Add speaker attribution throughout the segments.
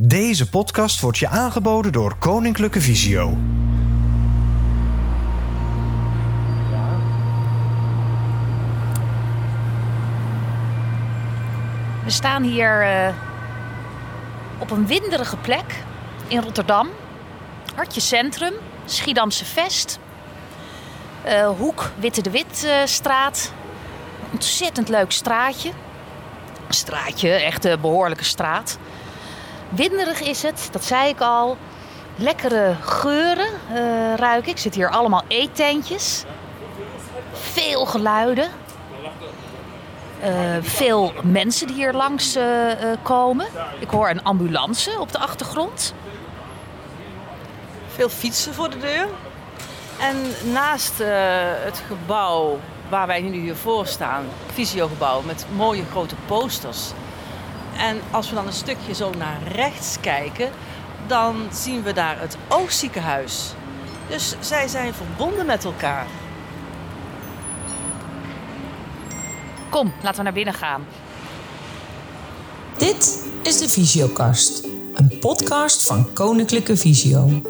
Speaker 1: Deze podcast wordt je aangeboden door Koninklijke Visio.
Speaker 2: We staan hier eh, op een winderige plek in Rotterdam. Hartje Centrum, Schiedamse Vest. Eh, hoek Witte de Wit eh. Een ontzettend leuk straatje. Straatje, echt een behoorlijke straat. Winderig is het, dat zei ik al. Lekkere geuren eh, ruik ik. Zit hier allemaal eettentjes. Veel geluiden. Eh, veel mensen die hier langs eh, komen. Ik hoor een ambulance op de achtergrond.
Speaker 3: Veel fietsen voor de deur. En naast het gebouw waar wij nu hier voor staan, visiogebouw met mooie grote posters. En als we dan een stukje zo naar rechts kijken, dan zien we daar het oogziekenhuis. Dus zij zijn verbonden met elkaar.
Speaker 2: Kom, laten we naar binnen gaan.
Speaker 4: Dit is de Visiokast, een podcast van Koninklijke Visio.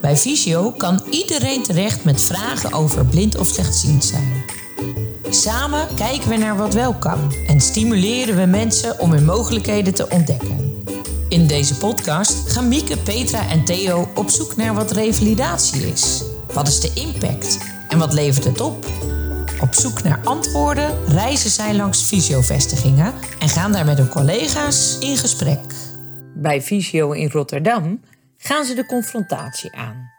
Speaker 4: Bij Visio kan iedereen terecht met vragen over blind of slechtziend zijn. Samen kijken we naar wat wel kan en stimuleren we mensen om hun mogelijkheden te ontdekken. In deze podcast gaan Mieke, Petra en Theo op zoek naar wat revalidatie is. Wat is de impact en wat levert het op? Op zoek naar antwoorden reizen zij langs fysiovestigingen en gaan daar met hun collega's in gesprek. Bij Visio in Rotterdam gaan ze de confrontatie aan.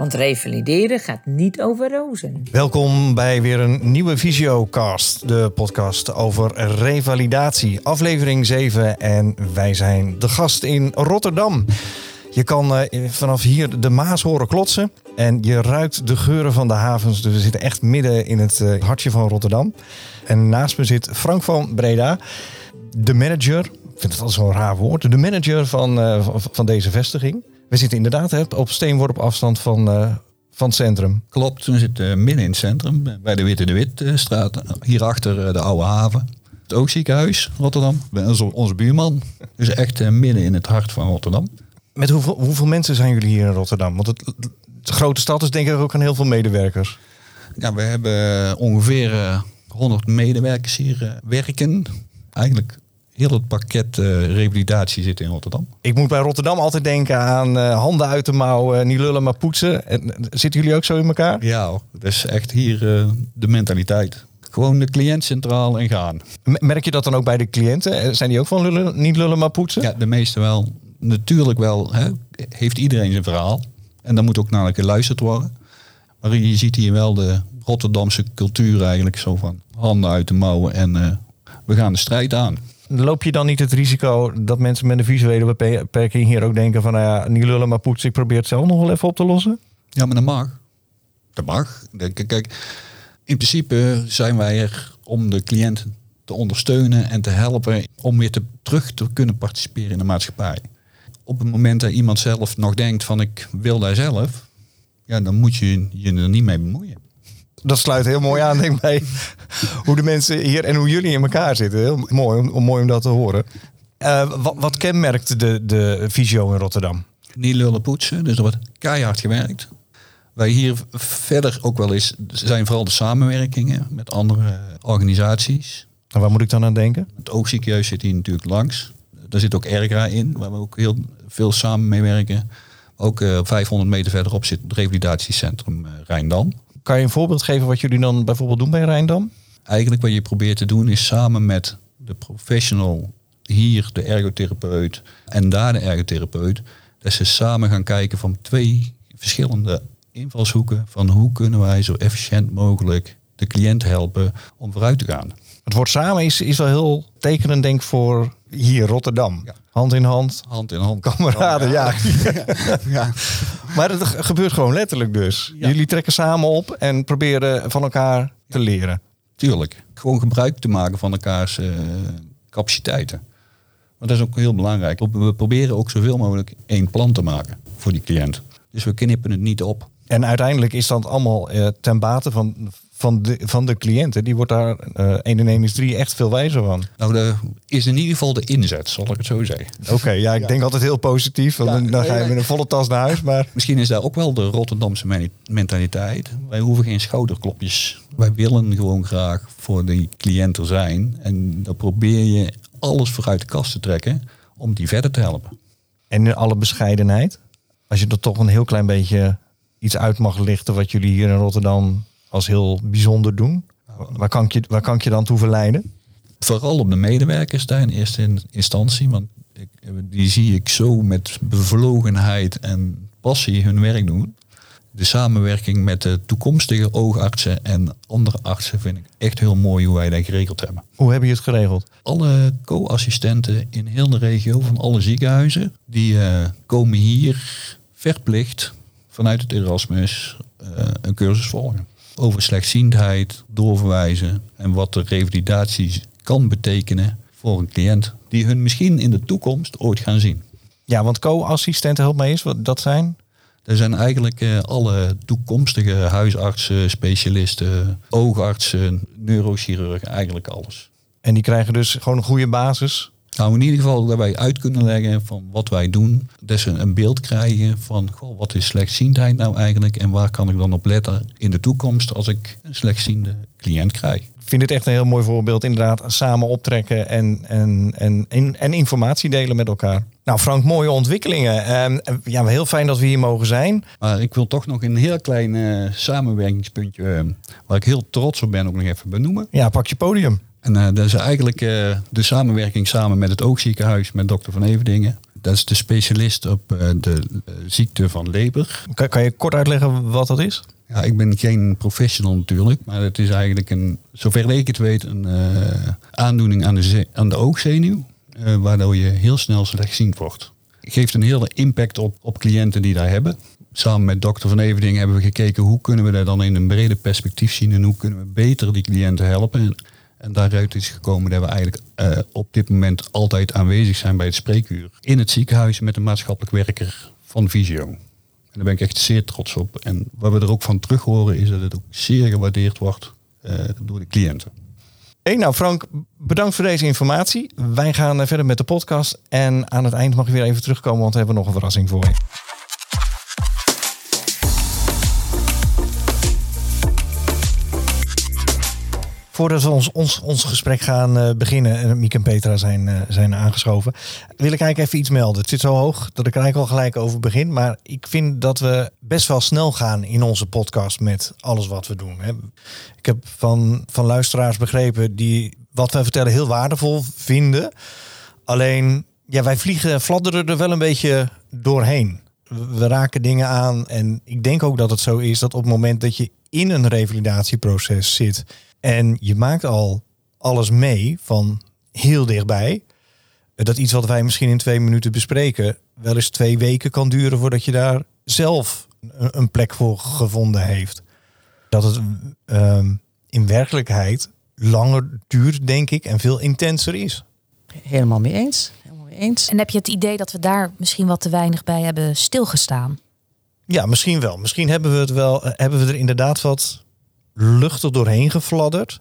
Speaker 4: Want revalideren gaat niet over rozen.
Speaker 1: Welkom bij weer een nieuwe Visiocast, de podcast over revalidatie, aflevering 7. En wij zijn de gast in Rotterdam. Je kan eh, vanaf hier de Maas horen klotsen en je ruikt de geuren van de havens. Dus we zitten echt midden in het eh, hartje van Rotterdam. En naast me zit Frank van Breda, de manager. Ik vind het al zo'n raar woord. De manager van, eh, van, van deze vestiging. We zitten inderdaad hè, op steenworp afstand van, eh, van het centrum.
Speaker 5: Klopt, we zitten midden in het centrum, bij de Witte de Witstraat. Hierachter eh, de Oude Haven. Het Oogziekenhuis, Rotterdam. Onze, buurman. Dus echt eh, midden in het hart van Rotterdam.
Speaker 1: Met hoeveel, hoeveel mensen zijn jullie hier in Rotterdam? Want het, de grote stad is denk ik ook aan heel veel medewerkers.
Speaker 5: Ja, we hebben ongeveer eh, 100 medewerkers hier eh, werken. Eigenlijk heel het pakket eh, revalidatie zit in Rotterdam.
Speaker 1: Ik moet bij Rotterdam altijd denken aan eh, handen uit de mouw, eh, niet lullen maar poetsen. En, eh, zitten jullie ook zo in elkaar?
Speaker 5: Ja, hoor, dat is echt hier de mentaliteit. Gewoon de cliënt centraal en gaan.
Speaker 1: Merk je dat dan ook bij de cliënten? Zijn die ook van lullen, niet lullen maar poetsen?
Speaker 5: Ja, de meeste wel. Natuurlijk wel. Hè, heeft iedereen zijn verhaal. En dan moet ook naar geluisterd worden. Maar je ziet hier wel de Rotterdamse cultuur eigenlijk zo van handen uit de mouwen en we gaan de strijd aan.
Speaker 1: Loop je dan niet het risico dat mensen met een visuele beperking hier ook denken van nou ja, niet lullen maar poetsen, ik probeer het zelf nog wel even op te lossen?
Speaker 5: Ja, maar dat mag. Dat mag. Kijk, kijk, in principe zijn wij er om de cliënt te ondersteunen en te helpen om weer te, terug te kunnen participeren in de maatschappij. Op het moment dat iemand zelf nog denkt van ik wil daar zelf, ja, dan moet je je er niet mee bemoeien.
Speaker 1: Dat sluit heel mooi aan, denk ik, bij hoe de mensen hier en hoe jullie in elkaar zitten. Heel mooi om, om- mooi om dat te horen. Eh, wat, wat kenmerkt de, de visio in Rotterdam?
Speaker 5: Niet lullen poetsen, dus er wordt keihard gewerkt. Wij hier verder ook wel eens zijn vooral de samenwerkingen met andere organisaties.
Speaker 1: En waar moet ik dan aan denken?
Speaker 5: Het oogziekenhuis zit hier natuurlijk langs. Daar zit ook Ergra in, waar we ook heel veel samen mee werken. Ook eh 500 meter verderop zit het revalidatiecentrum eh, Rijndam.
Speaker 1: Kan je een voorbeeld geven wat jullie dan bijvoorbeeld doen bij Rijndam?
Speaker 5: Eigenlijk wat je probeert te doen is samen met de professional hier, de ergotherapeut en daar de ergotherapeut, dat ze samen gaan kijken van twee verschillende invalshoeken van hoe kunnen wij zo efficiënt mogelijk de cliënt helpen om vooruit te gaan.
Speaker 1: Het woord samen is, is wel heel tekenend, denk ik, voor hier Rotterdam.
Speaker 5: Ja.
Speaker 1: Hand in hand,
Speaker 5: Hand in hand.
Speaker 1: kameraden, ja.
Speaker 5: ja.
Speaker 1: Maar het ge- gebeurt gewoon letterlijk dus.
Speaker 5: Ja.
Speaker 1: Jullie trekken samen op en proberen van elkaar te leren.
Speaker 5: Tuurlijk. Gewoon gebruik te maken van elkaars eh, capaciteiten. Maar dat is ook heel belangrijk. We proberen ook zoveel mogelijk één plan te maken voor die cliënt. Dus we knippen het niet op.
Speaker 1: En uiteindelijk is dat allemaal eh, ten bate van, van de, van de cliënten, die wordt daar eh 1 en 1 is 3 echt veel wijzer van.
Speaker 5: Nou, de, is in ieder geval de inzet, zal ik het zo zeggen.
Speaker 1: Oké, ja, ik denk altijd heel positief. Want
Speaker 5: Ja,
Speaker 1: dan, dan ga je met een volle tas naar huis. Maar
Speaker 5: Misschien is daar ook wel de Rotterdamse mentaliteit. Wij hoeven geen schouderklopjes. Wij willen gewoon graag voor die cliënt er zijn. En dan probeer je alles vooruit de kast te trekken om die verder te helpen.
Speaker 1: En in alle bescheidenheid, als je er toch een heel klein beetje iets uit mag lichten wat jullie hier in Rotterdam als heel bijzonder doen. Waar kan ik je, waar kan ik je dan toe verleiden?
Speaker 5: Vooral op de medewerkers daar in eerste in- instantie. Want ik, die zie ik zo met bevlogenheid en passie hun werk doen. De samenwerking met de toekomstige oogartsen en andere artsen vind ik echt heel mooi hoe wij dat geregeld hebben.
Speaker 1: Hoe heb je het geregeld?
Speaker 5: alle co-assistenten in heel de regio van alle ziekenhuizen, die eh, komen hier verplicht vanuit het Erasmus eh, een cursus volgen. Over slechtziendheid, doorverwijzen en wat de revalidatie kan betekenen voor een cliënt die hun misschien in de toekomst ooit gaan zien.
Speaker 1: Ja, want co-assistenten, wat dat zijn?
Speaker 5: Er zijn eigenlijk eh, alle toekomstige huisartsen, specialisten, oogartsen, neurochirurgen, eigenlijk alles.
Speaker 1: En die krijgen dus gewoon een goede basis.
Speaker 5: Nou, in ieder geval dat wij uit kunnen leggen van wat wij doen. Dat ze een beeld krijgen van goh, wat is slechtziendheid nou eigenlijk en waar kan ik dan op letten in de toekomst als ik een slechtziende cliënt krijg.
Speaker 1: Ik vind dit echt een heel mooi voorbeeld. Inderdaad, samen optrekken en, en, en, en, informatie delen met elkaar. Nou, Frank, mooie ontwikkelingen. Ehm, ja, heel fijn dat we hier mogen zijn.
Speaker 5: Maar ik wil toch nog een heel klein eh, samenwerkingspuntje eh, waar ik heel trots op ben ook nog even benoemen.
Speaker 1: Ja, pak je podium.
Speaker 5: En eh, dat is eigenlijk eh, de samenwerking samen met het Oogziekenhuis met dokter Van Everdingen. Dat is de specialist op eh, de ziekte van Leber.
Speaker 1: Kan, kan je kort uitleggen wat dat is?
Speaker 5: Ja, ik ben geen professional natuurlijk, maar het is eigenlijk een, zover ik het weet, een aandoening aan de, aan de oogzenuw, waardoor je heel snel slechtziend wordt. Het geeft een hele impact op, op cliënten die daar hebben. Samen met dokter Van Everding hebben we gekeken hoe kunnen we dat dan in een breder perspectief zien en hoe kunnen we beter die cliënten helpen. En, daaruit is gekomen dat we eigenlijk eh, op dit moment altijd aanwezig zijn bij het spreekuur in het ziekenhuis met een maatschappelijk werker van Visio. En daar ben ik echt zeer trots op. En wat we er ook van terug horen is dat het ook zeer gewaardeerd wordt eh, door de cliënten.
Speaker 1: Hey, nou Frank, bedankt voor deze informatie. Wij gaan eh, verder met de podcast. En aan het eind mag je weer even terugkomen, want we hebben nog een verrassing voor je. Voordat we ons, ons, ons gesprek gaan eh, beginnen, en Miek en Petra zijn, eh, zijn aangeschoven, wil ik eigenlijk even iets melden. Het zit zo hoog dat ik er eigenlijk al gelijk over begin. Maar ik vind dat we best wel snel gaan in onze podcast met alles wat we doen. Hè. Ik heb van, van luisteraars begrepen die wat wij vertellen heel waardevol vinden. Alleen, ja, wij vliegen, fladderen er wel een beetje doorheen. We we raken dingen aan en ik denk ook dat het zo is dat op het moment dat je in een revalidatieproces zit en je maakt al alles mee van heel dichtbij, dat iets wat wij misschien in twee minuten bespreken wel eens twee weken kan duren voordat je daar zelf een plek voor gevonden heeft. Dat het ehm, in werkelijkheid langer duurt, denk ik, en veel intenser is.
Speaker 6: Helemaal mee eens. Helemaal mee eens.
Speaker 2: En heb je het idee dat we daar misschien wat te weinig bij hebben stilgestaan?
Speaker 1: Ja, misschien wel. Misschien hebben we het wel, eh, hebben we er inderdaad wat luchtig doorheen gefladderd.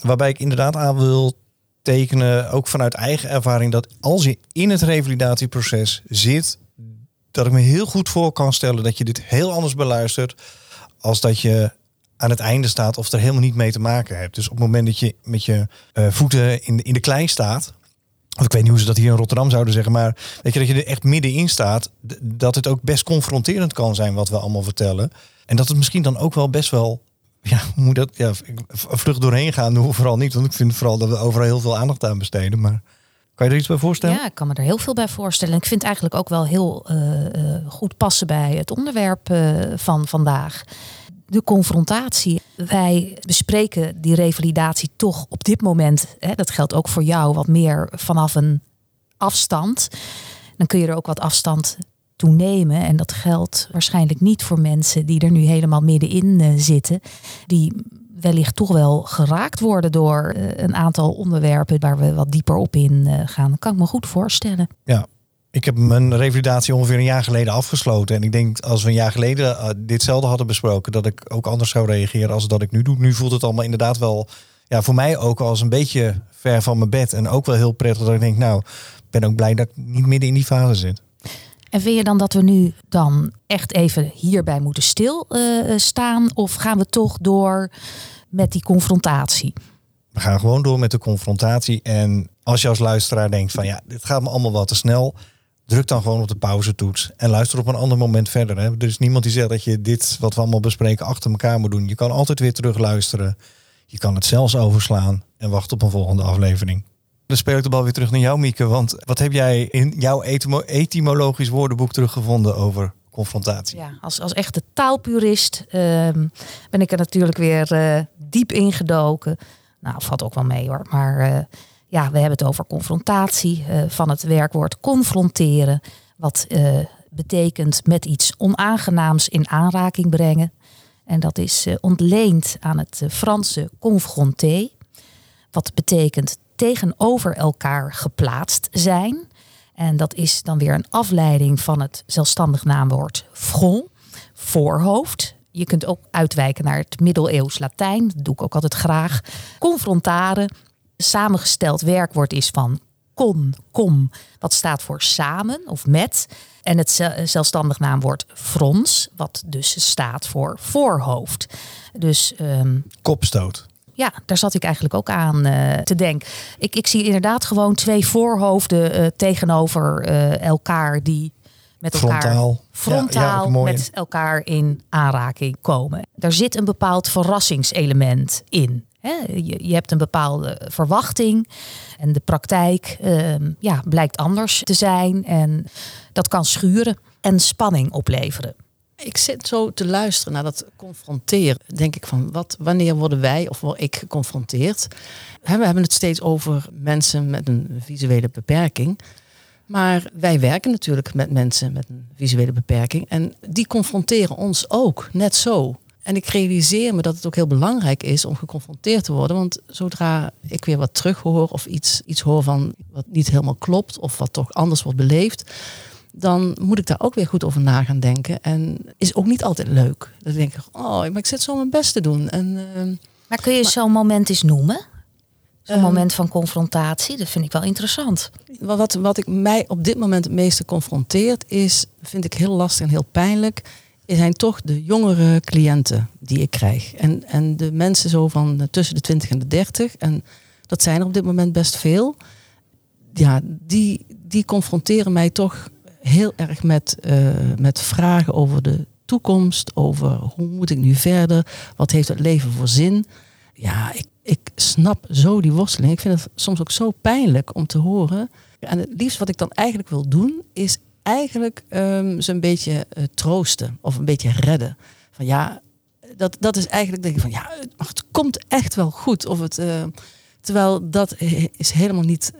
Speaker 1: Waarbij ik inderdaad aan wil tekenen, ook vanuit eigen ervaring, dat als je in het revalidatieproces zit, dat ik me heel goed voor kan stellen dat je dit heel anders beluistert als dat je aan het einde staat of er helemaal niet mee te maken hebt. Dus op het moment dat je met je eh, voeten in de, in de klei staat, of ik weet niet hoe ze dat hier in Rotterdam zouden zeggen, maar weet je dat je er echt middenin staat, dat het ook best confronterend kan zijn wat we allemaal vertellen. En dat het misschien dan ook wel best wel, ja, hoe moet dat, ja, vlug doorheen gaan doen we vooral niet, want ik vind vooral dat we overal heel veel aandacht aan besteden. Maar kan je er iets bij voorstellen?
Speaker 2: Ja, ik kan me er heel veel bij voorstellen. Ik vind het eigenlijk ook wel heel eh, eh, goed passen bij het onderwerp eh, van vandaag. De confrontatie. Wij bespreken die revalidatie toch op dit moment, hè, dat geldt ook voor jou, wat meer vanaf een afstand. Dan kun je er ook wat afstand toe nemen. En dat geldt waarschijnlijk niet voor mensen die er nu helemaal middenin eh, zitten. Die wellicht toch wel geraakt worden door eh, een aantal onderwerpen waar we wat dieper op in eh, gaan. kan ik me goed voorstellen.
Speaker 1: Ja. Ik heb mijn revalidatie ongeveer een jaar geleden afgesloten. En ik denk als we een jaar geleden ditzelfde hadden besproken, dat ik ook anders zou reageren als dat ik nu doe. Nu voelt het allemaal inderdaad wel, ja, voor mij ook als een beetje ver van mijn bed. En ook wel heel prettig dat ik denk, nou, ik ben ook blij dat ik niet midden in die fase zit.
Speaker 2: En vind je dan dat we nu dan echt even hierbij moeten stilstaan? Uh, of gaan we toch door met die confrontatie?
Speaker 1: We gaan gewoon door met de confrontatie. En als je als luisteraar denkt van ja, dit gaat me allemaal wat te snel. Druk dan gewoon op de pauzetoets en luister op een ander moment verder. Hè. Er is niemand die zegt dat je dit wat we allemaal bespreken achter elkaar moet doen. Je kan altijd weer terug luisteren. Je kan het zelfs overslaan en wacht op een volgende aflevering. Dan ik de bal weer terug naar jou, Mieke. Want wat heb jij in jouw etymologisch woordenboek teruggevonden over confrontatie?
Speaker 2: Ja, als, als echte taalpurist uh, ben ik er natuurlijk weer uh, diep ingedoken. Nou, valt ook wel mee hoor. Maar uh, ja, we hebben het over confrontatie uh, van het werkwoord confronteren. Wat betekent met iets onaangenaams in aanraking brengen. En dat is ontleend aan het Franse confronter. Wat betekent tegenover elkaar geplaatst zijn. En dat is dan weer een afleiding van het zelfstandig naamwoord front, voorhoofd. Je kunt ook uitwijken naar het middeleeuws Latijn. Dat doe ik ook altijd graag. Confrontare, samengesteld werkwoord is van con, com, wat staat voor samen of met. En het zelfstandig naamwoord frons, wat dus staat voor voorhoofd. Dus um,
Speaker 1: kopstoot.
Speaker 2: Ja, daar zat ik eigenlijk ook aan uh, te denken. Ik, ik zie inderdaad gewoon twee voorhoofden uh, tegenover uh, elkaar die met elkaar
Speaker 1: frontaal,
Speaker 2: frontaal
Speaker 1: ja, ja,
Speaker 2: met elkaar in aanraking komen. Daar zit een bepaald verrassingselement in. He, je, je, hebt een bepaalde verwachting en de praktijk ehm, ja, blijkt anders te zijn. En dat kan schuren en spanning opleveren.
Speaker 6: Ik zit zo te luisteren naar dat confronteren. Denk ik van, wat, wanneer worden wij of word ik geconfronteerd? We hebben het steeds over mensen met een visuele beperking. Maar wij werken natuurlijk met mensen met een visuele beperking. En die confronteren ons ook, net zo. En ik realiseer me dat het ook heel belangrijk is om geconfronteerd te worden. Want zodra ik weer wat terug hoor of iets, iets hoor van wat niet helemaal klopt of wat toch anders wordt beleefd, dan moet ik daar ook weer goed over na gaan denken. En is ook niet altijd leuk. Dan denk ik, oh, maar ik zit zo mijn best te doen. En, uh,
Speaker 2: maar kun je zo'n moment eens noemen? Zo'n um, moment van confrontatie, dat vind ik wel interessant.
Speaker 6: Wat, wat ik mij op dit moment het meeste confronteert, is, vind ik heel lastig en heel pijnlijk, zijn toch de jongere cliënten die ik krijg. En, en de mensen zo van tussen de 20 en de 30. En dat zijn er op dit moment best veel. Ja, die, die confronteren mij toch heel erg met, uh, met vragen over de toekomst, over hoe moet ik nu verder, wat heeft het leven voor zin. Ja, ik, ik snap zo die worsteling. Ik vind het soms ook zo pijnlijk om te horen. En het liefst wat ik dan eigenlijk wil doen, is eigenlijk um, ze een beetje uh, troosten of een beetje redden. Van ja, dat, dat is eigenlijk denk ik van ja, het, komt echt wel goed. Of het, uh, terwijl dat is helemaal niet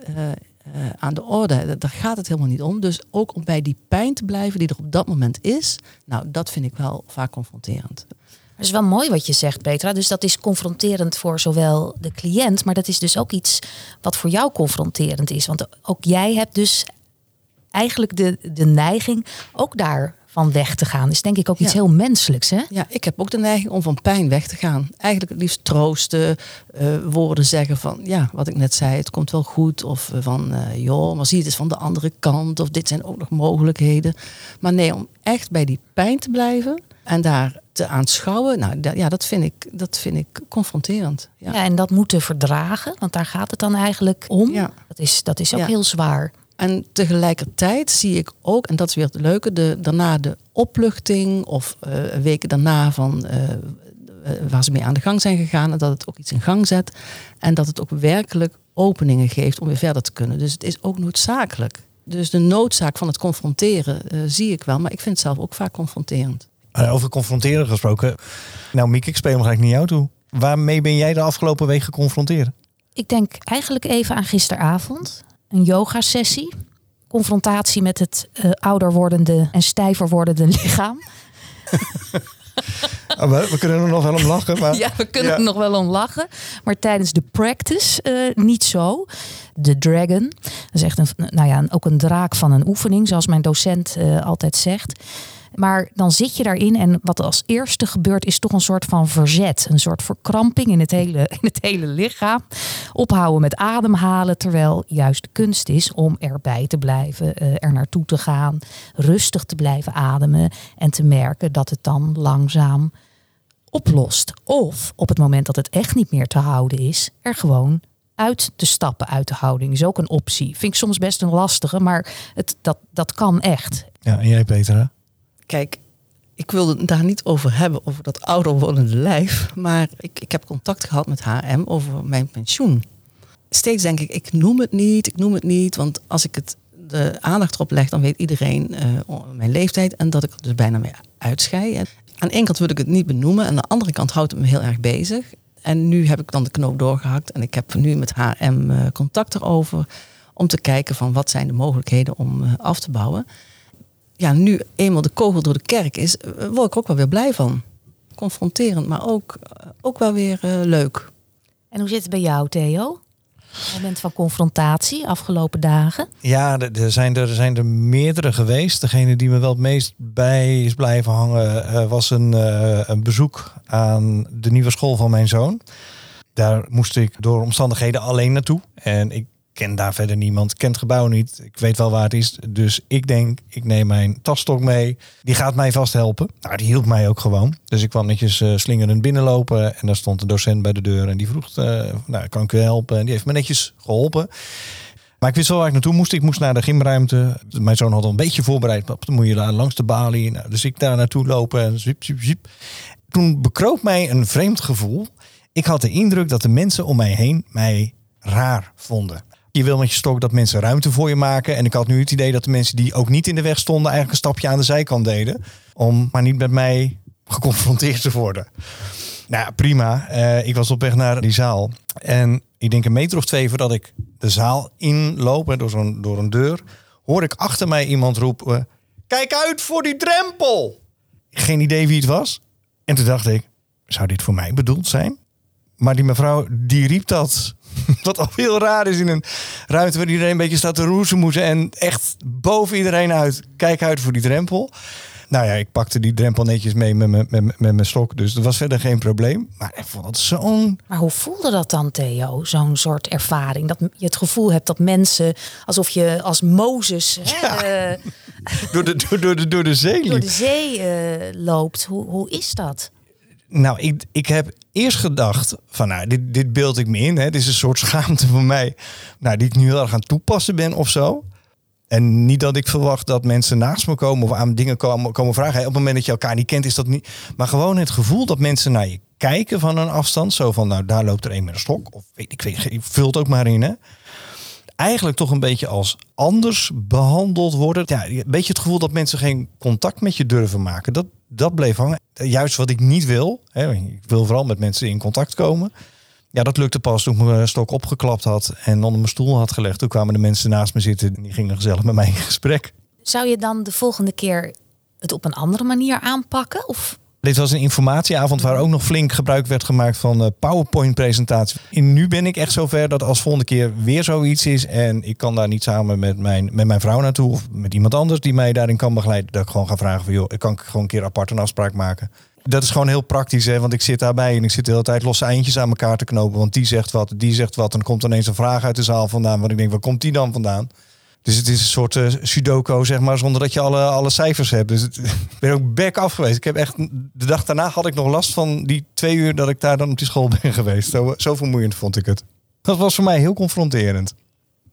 Speaker 6: uh, aan de orde. Daar gaat het helemaal niet om. Dus ook om bij die pijn te blijven die er op dat moment is, nou, dat vind ik wel vaak confronterend.
Speaker 2: Dat is wel mooi wat je zegt, Petra. Dus dat is confronterend voor zowel de cliënt, maar dat is dus ook iets wat voor jou confronterend is. Want ook jij hebt dus eigenlijk de, de neiging ook daar van weg te gaan. Is denk ik ook iets
Speaker 6: ja.
Speaker 2: heel menselijks. Hè?
Speaker 6: Ja, ik heb ook de neiging om van pijn weg te gaan. Eigenlijk het liefst troosten, uh, woorden zeggen van ja, wat ik net zei, het komt wel goed. Of van uh, joh, maar zie het eens van de andere kant. Of dit zijn ook nog mogelijkheden. Maar nee, om echt bij die pijn te blijven en daar te aanschouwen, nou ja, dat vind ik, dat vind ik confronterend. Ja.
Speaker 2: ja, en dat moeten verdragen, want daar gaat het dan eigenlijk om.
Speaker 6: Ja.
Speaker 2: Dat, is, dat is ook heel zwaar.
Speaker 6: En tegelijkertijd zie ik ook, en dat is weer het leuke, de, daarna de opluchting of uh, weken daarna van uh, waar ze mee aan de gang zijn gegaan en dat het ook iets in gang zet en dat het ook werkelijk openingen geeft om weer verder te kunnen. Dus het is ook noodzakelijk. Dus de noodzaak van het confronteren uh, zie ik wel, maar ik vind het zelf ook vaak confronterend.
Speaker 1: Over confronteren gesproken. Nou, Mieke, ik speel hem gelijk naar jou toe. Waarmee ben jij de afgelopen week geconfronteerd?
Speaker 2: Ik denk eigenlijk even aan gisteravond een yoga-sessie. Confrontatie met het uh, ouder wordende en stijver wordende lichaam.
Speaker 1: Oh, we, we kunnen er nog wel om lachen. Maar...
Speaker 2: Ja, we kunnen
Speaker 1: Ja.
Speaker 2: er nog wel om lachen. Maar tijdens de practice eh, niet zo. De dragon. Dat is echt een, nou ja, ook een draak van een oefening, zoals mijn docent eh, altijd zegt. Maar dan zit je daarin en wat als eerste gebeurt is toch een soort van verzet. Een soort verkramping in het hele, in het hele lichaam. Ophouden met ademhalen, terwijl juist de kunst is om erbij te blijven, eh, er naartoe te gaan, rustig te blijven ademen en te merken dat het dan langzaam oplost. Of op het moment dat het echt niet meer te houden is, er gewoon uit te stappen uit de houding. Is ook een optie. Vind ik soms best een lastige, maar het, dat, dat kan echt.
Speaker 1: Ja, en jij Peter?
Speaker 6: Kijk, ik wilde daar niet over hebben, over dat ouder wordende lijf. Maar ik, ik heb contact gehad met HM over mijn pensioen. Steeds denk ik, ik noem het niet, ik noem het niet. Want als ik het de aandacht erop leg, dan weet iedereen eh, mijn leeftijd. En dat ik er dus bijna mee uitschei. Aan de ene kant wil ik het niet benoemen. En aan de andere kant houdt het me heel erg bezig. En nu heb ik dan de knoop doorgehakt. En ik heb nu met HM contact erover. Om te kijken van wat zijn de mogelijkheden om eh, af te bouwen ja, nu eenmaal de kogel door de kerk is, eh, word ik ook wel weer blij van. Confronterend, maar ook, eh, ook wel weer eh, leuk.
Speaker 2: En hoe zit het bij jou, Theo? Moment van confrontatie afgelopen dagen.
Speaker 1: Ja, er er zijn er, er zijn er meerdere geweest. Degene die me wel het meest bij is blijven hangen eh, was een, eh, een bezoek aan de nieuwe school van mijn zoon. Daar moest ik door omstandigheden alleen naartoe. En ik ken daar verder niemand, ik ken het gebouw niet. Ik weet wel waar het is. Dus ik denk, ik neem mijn tasstok mee. Die gaat mij vast helpen. Nou, die hielp mij ook gewoon. Dus ik kwam netjes eh, slingerend binnenlopen. En daar stond een docent bij de deur. En die vroeg, eh, nou, kan ik u helpen? En die heeft me netjes geholpen. Maar ik wist wel waar ik naartoe moest. Ik moest naar de gymruimte. Mijn zoon had al een beetje voorbereid. Pap, Dan moet je daar langs de balie. Nou, dus ik daar naartoe lopen en zwiep, zwiep, zwiep. Toen bekroop mij een vreemd gevoel. Ik had de indruk dat de mensen om mij heen mij raar vonden. Je wil met je stok dat mensen ruimte voor je maken. En ik had nu het idee dat de mensen die ook niet in de weg stonden... eigenlijk een stapje aan de zijkant deden. Om maar niet met mij geconfronteerd te worden. Nou, ja, prima. Eh, ik was op weg naar die zaal. En ik denk een meter of twee voordat ik de zaal inloop, hè, door, zo'n, door een deur, hoor ik achter mij iemand roepen: Kijk uit voor die drempel! Geen idee wie het was. En toen dacht ik: Zou dit voor mij bedoeld zijn? Maar die mevrouw, die riep dat. Wat al heel raar is in een ruimte waar iedereen een beetje staat te roezemoezen. En echt boven iedereen uit. Kijk uit voor die drempel. Nou ja, ik pakte die drempel netjes mee met mijn, met, met mijn stok. Dus dat was verder geen probleem. Maar ik vond het zo'n...
Speaker 2: Maar hoe voelde dat dan, Theo? Zo'n soort ervaring. Dat je het gevoel hebt dat mensen, alsof je als Mozes hè, eh,
Speaker 1: Door de, door, door de, door de zee
Speaker 2: door de zee eh, loopt. Hoe, hoe is dat?
Speaker 1: Nou, ik, ik heb eerst gedacht van, nou, dit, dit beeld ik me in. Hè. Dit is een soort schaamte van mij. Nou, die ik nu heel erg aan toepassen ben of zo. En niet dat ik verwacht dat mensen naast me komen of aan dingen komen, komen vragen. Op het moment dat je elkaar niet kent, is dat niet. Maar gewoon het gevoel dat mensen naar je kijken van een afstand. Zo van, nou, daar loopt er een met een stok. Of weet ik, weet, ik vul het ook maar in, hè. Eigenlijk toch een beetje als anders behandeld worden. Ja, een beetje het gevoel dat mensen geen contact met je durven maken. Dat, dat bleef hangen. Juist wat ik niet wil. Hè, ik wil vooral met mensen in contact komen. Ja, dat lukte pas toen ik mijn stok opgeklapt had en onder mijn stoel had gelegd. Toen kwamen de mensen naast me zitten en die gingen gezellig met mij in gesprek.
Speaker 2: Zou je dan de volgende keer het op een andere manier aanpakken? Of
Speaker 1: Dit was een informatieavond waar ook nog flink gebruik werd gemaakt van eh, PowerPoint-presentaties. En nu ben ik echt zover dat als volgende keer weer zoiets is en ik kan daar niet samen met mijn, met mijn vrouw naartoe of met iemand anders die mij daarin kan begeleiden, dat ik gewoon ga vragen van joh, kan gewoon een keer apart een afspraak maken. Dat is gewoon heel praktisch, hè? want ik zit daarbij en ik zit de hele tijd losse eindjes aan elkaar te knopen. Want die zegt wat, die zegt wat. En dan komt ineens een vraag uit de zaal vandaan. Want ik denk, waar komt die dan vandaan? Dus het is een soort eh, sudoku, zeg maar, zonder dat je alle, alle cijfers hebt. Dus het, ik ben ook back af geweest. Ik heb echt, de dag daarna had ik nog last van die twee uur dat ik daar dan op die school ben geweest. Zo, zo vermoeiend vond ik het. Dat was voor mij heel confronterend.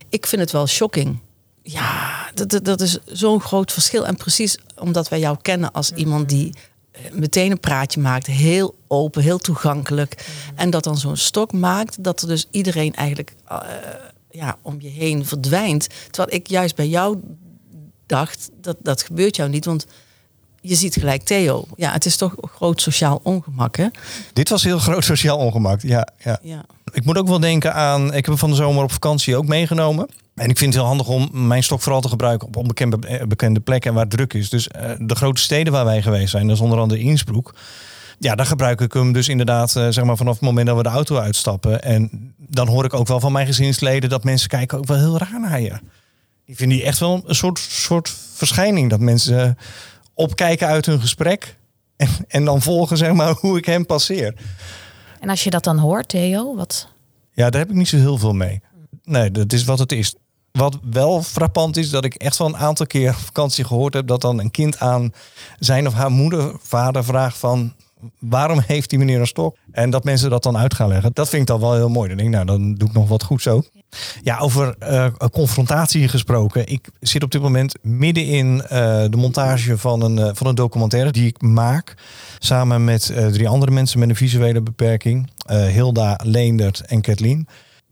Speaker 6: Ik vind het wel shocking. Ja, dat, dat, dat is zo'n groot verschil. En precies omdat wij jou kennen als iemand die eh, meteen een praatje maakt. Heel open, heel toegankelijk. En dat dan zo'n stok maakt dat er dus iedereen eigenlijk eh, ja, om je heen verdwijnt. Terwijl ik juist bij jou dacht, dat, dat gebeurt jou niet. Want je ziet gelijk Theo. Ja, het is toch groot sociaal ongemak, hè?
Speaker 1: Dit was heel groot sociaal ongemak. Ja, ja.
Speaker 6: Ja.
Speaker 1: Ik moet ook wel denken aan. Ik heb hem van de zomer op vakantie ook meegenomen. En ik vind het heel handig om mijn stok vooral te gebruiken op onbekende eh, bekende plekken en waar het druk is. Dus eh, de grote steden waar wij geweest zijn, dat is onder andere Innsbruck. Ja, dan gebruik ik hem dus inderdaad eh, zeg maar vanaf het moment dat we de auto uitstappen. En dan hoor ik ook wel van mijn gezinsleden dat mensen kijken ook wel heel raar naar je. Die vinden die echt wel een soort, soort verschijning. Dat mensen eh, opkijken uit hun gesprek en, en dan volgen zeg maar hoe ik hem passeer.
Speaker 2: En als je dat dan hoort, Theo, wat...
Speaker 1: Ja, daar heb ik niet zo heel veel mee. Nee, dat is wat het is. Wat wel frappant is, dat ik echt wel een aantal keer op vakantie gehoord heb... dat dan een kind aan zijn of haar moeder, vader vraagt van... waarom heeft die meneer een stok? En dat mensen dat dan uit gaan leggen. Dat vind ik dan wel heel mooi. Dan denk ik, nou, dan doe ik nog wat goed zo. Ja, over eh, confrontatie gesproken. Ik zit op dit moment midden in eh, de montage van een, eh, van een documentaire die ik maak. Samen met drie andere mensen met een visuele beperking. Hilda, Leendert en Kathleen.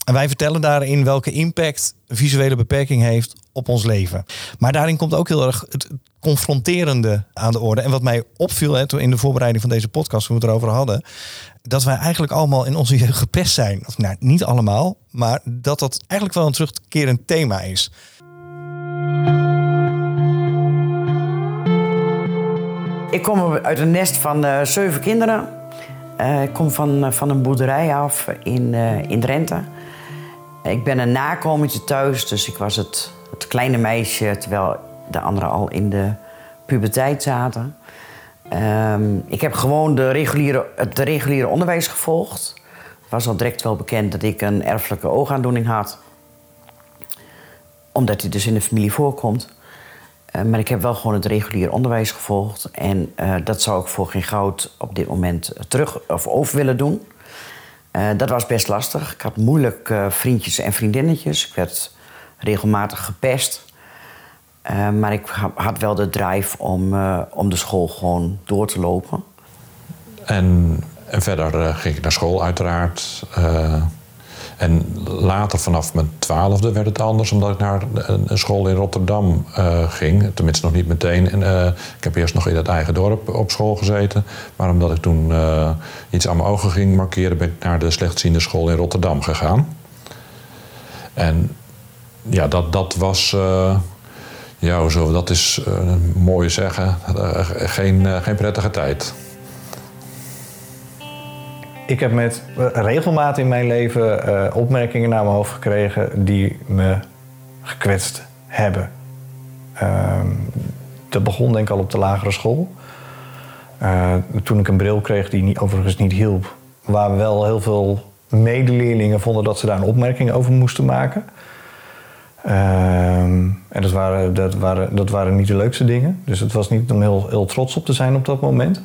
Speaker 1: En wij vertellen daarin welke impact visuele beperking heeft op ons leven. Maar daarin komt ook heel erg het confronterende aan de orde. En wat mij opviel hè, in de voorbereiding van deze podcast, toen we het erover hadden, dat wij eigenlijk allemaal in onze jeugd gepest zijn. Of, nou, niet allemaal, maar dat dat eigenlijk wel een terugkerend thema is.
Speaker 7: Ik kom uit een nest van eh, zeven kinderen. Eh, ik kom van, eh, van een boerderij af in, in Drenthe. Ik ben een nakomertje thuis, dus ik was het, het kleine meisje... terwijl de anderen al in de puberteit zaten. Ehm, ik heb gewoon de reguliere, het reguliere onderwijs gevolgd. Het was al direct wel bekend dat ik een erfelijke oogaandoening had. Omdat die dus in de familie voorkomt. Uh, maar ik heb wel gewoon het regulier onderwijs gevolgd. En uh, dat zou ik voor geen goud op dit moment terug of over willen doen. Uh, dat was best lastig. Ik had moeilijk vriendjes en vriendinnetjes. Ik werd regelmatig gepest. maar ik had wel de drive om, om de school gewoon door te lopen.
Speaker 8: En, en verder ging ik naar school uiteraard. En later, vanaf mijn twaalfde, werd het anders, omdat ik naar een school in Rotterdam uh, ging. Tenminste, nog niet meteen. En, uh, ik heb eerst nog in het eigen dorp op school gezeten. Maar omdat ik toen uh, iets aan mijn ogen ging markeren, ben ik naar de slechtziende school in Rotterdam gegaan. En ja, dat, dat was. ja, zo, dat is mooi zeggen. geen, geen prettige tijd.
Speaker 1: Ik heb met regelmaat in mijn leven uh, opmerkingen naar mijn hoofd gekregen die me gekwetst hebben. Uh, dat begon denk ik al op de lagere school. Uh, toen ik een bril kreeg die niet, overigens niet hielp, waar wel heel veel medeleerlingen vonden dat ze daar een opmerking over moesten maken. Ehm, en dat waren, dat, waren, dat waren niet de leukste dingen. Dus het was niet om heel, heel trots op te zijn op dat moment.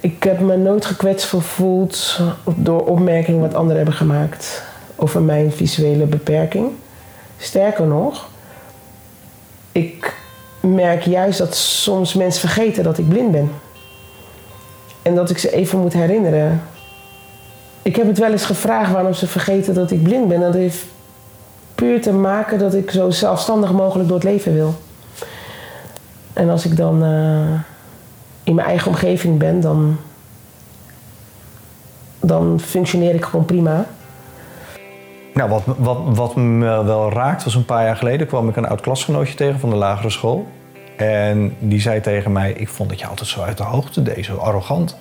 Speaker 9: Ik heb me nooit gekwetst gevoeld door opmerkingen wat anderen hebben gemaakt over mijn visuele beperking. Sterker nog, ik merk juist dat soms mensen vergeten dat ik blind ben. En dat ik ze even moet herinneren. Ik heb het wel eens gevraagd waarom ze vergeten dat ik blind ben. Dat heeft puur te maken dat ik zo zelfstandig mogelijk door het leven wil. En als ik dan. Uh, in mijn eigen omgeving ben, dan, dan functioneer ik gewoon prima.
Speaker 1: Nou, wat, wat, wat me wel raakt was een paar jaar geleden kwam ik een oud klasgenootje tegen van de lagere school. En die zei tegen mij, ik vond dat je altijd zo uit de hoogte deed, zo arrogant.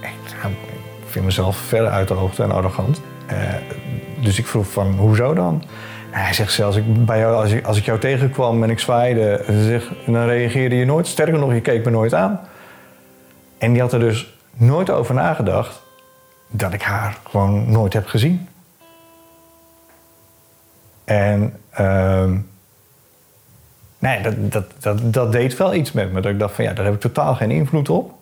Speaker 1: Ik, nou, ik vind mezelf verder uit de hoogte en arrogant. Uh, dus ik vroeg van, hoezo dan? Hij zegt zelfs, ik, bij jou, als, ik, als ik jou tegenkwam en ik zwaaide, dan reageerde je nooit. Sterker nog, je keek me nooit aan. En die had er dus nooit over nagedacht dat ik haar gewoon nooit heb gezien. En uh, nee, dat, dat, dat, dat deed wel iets met me. Dat ik dacht van ja, daar heb ik totaal geen invloed op.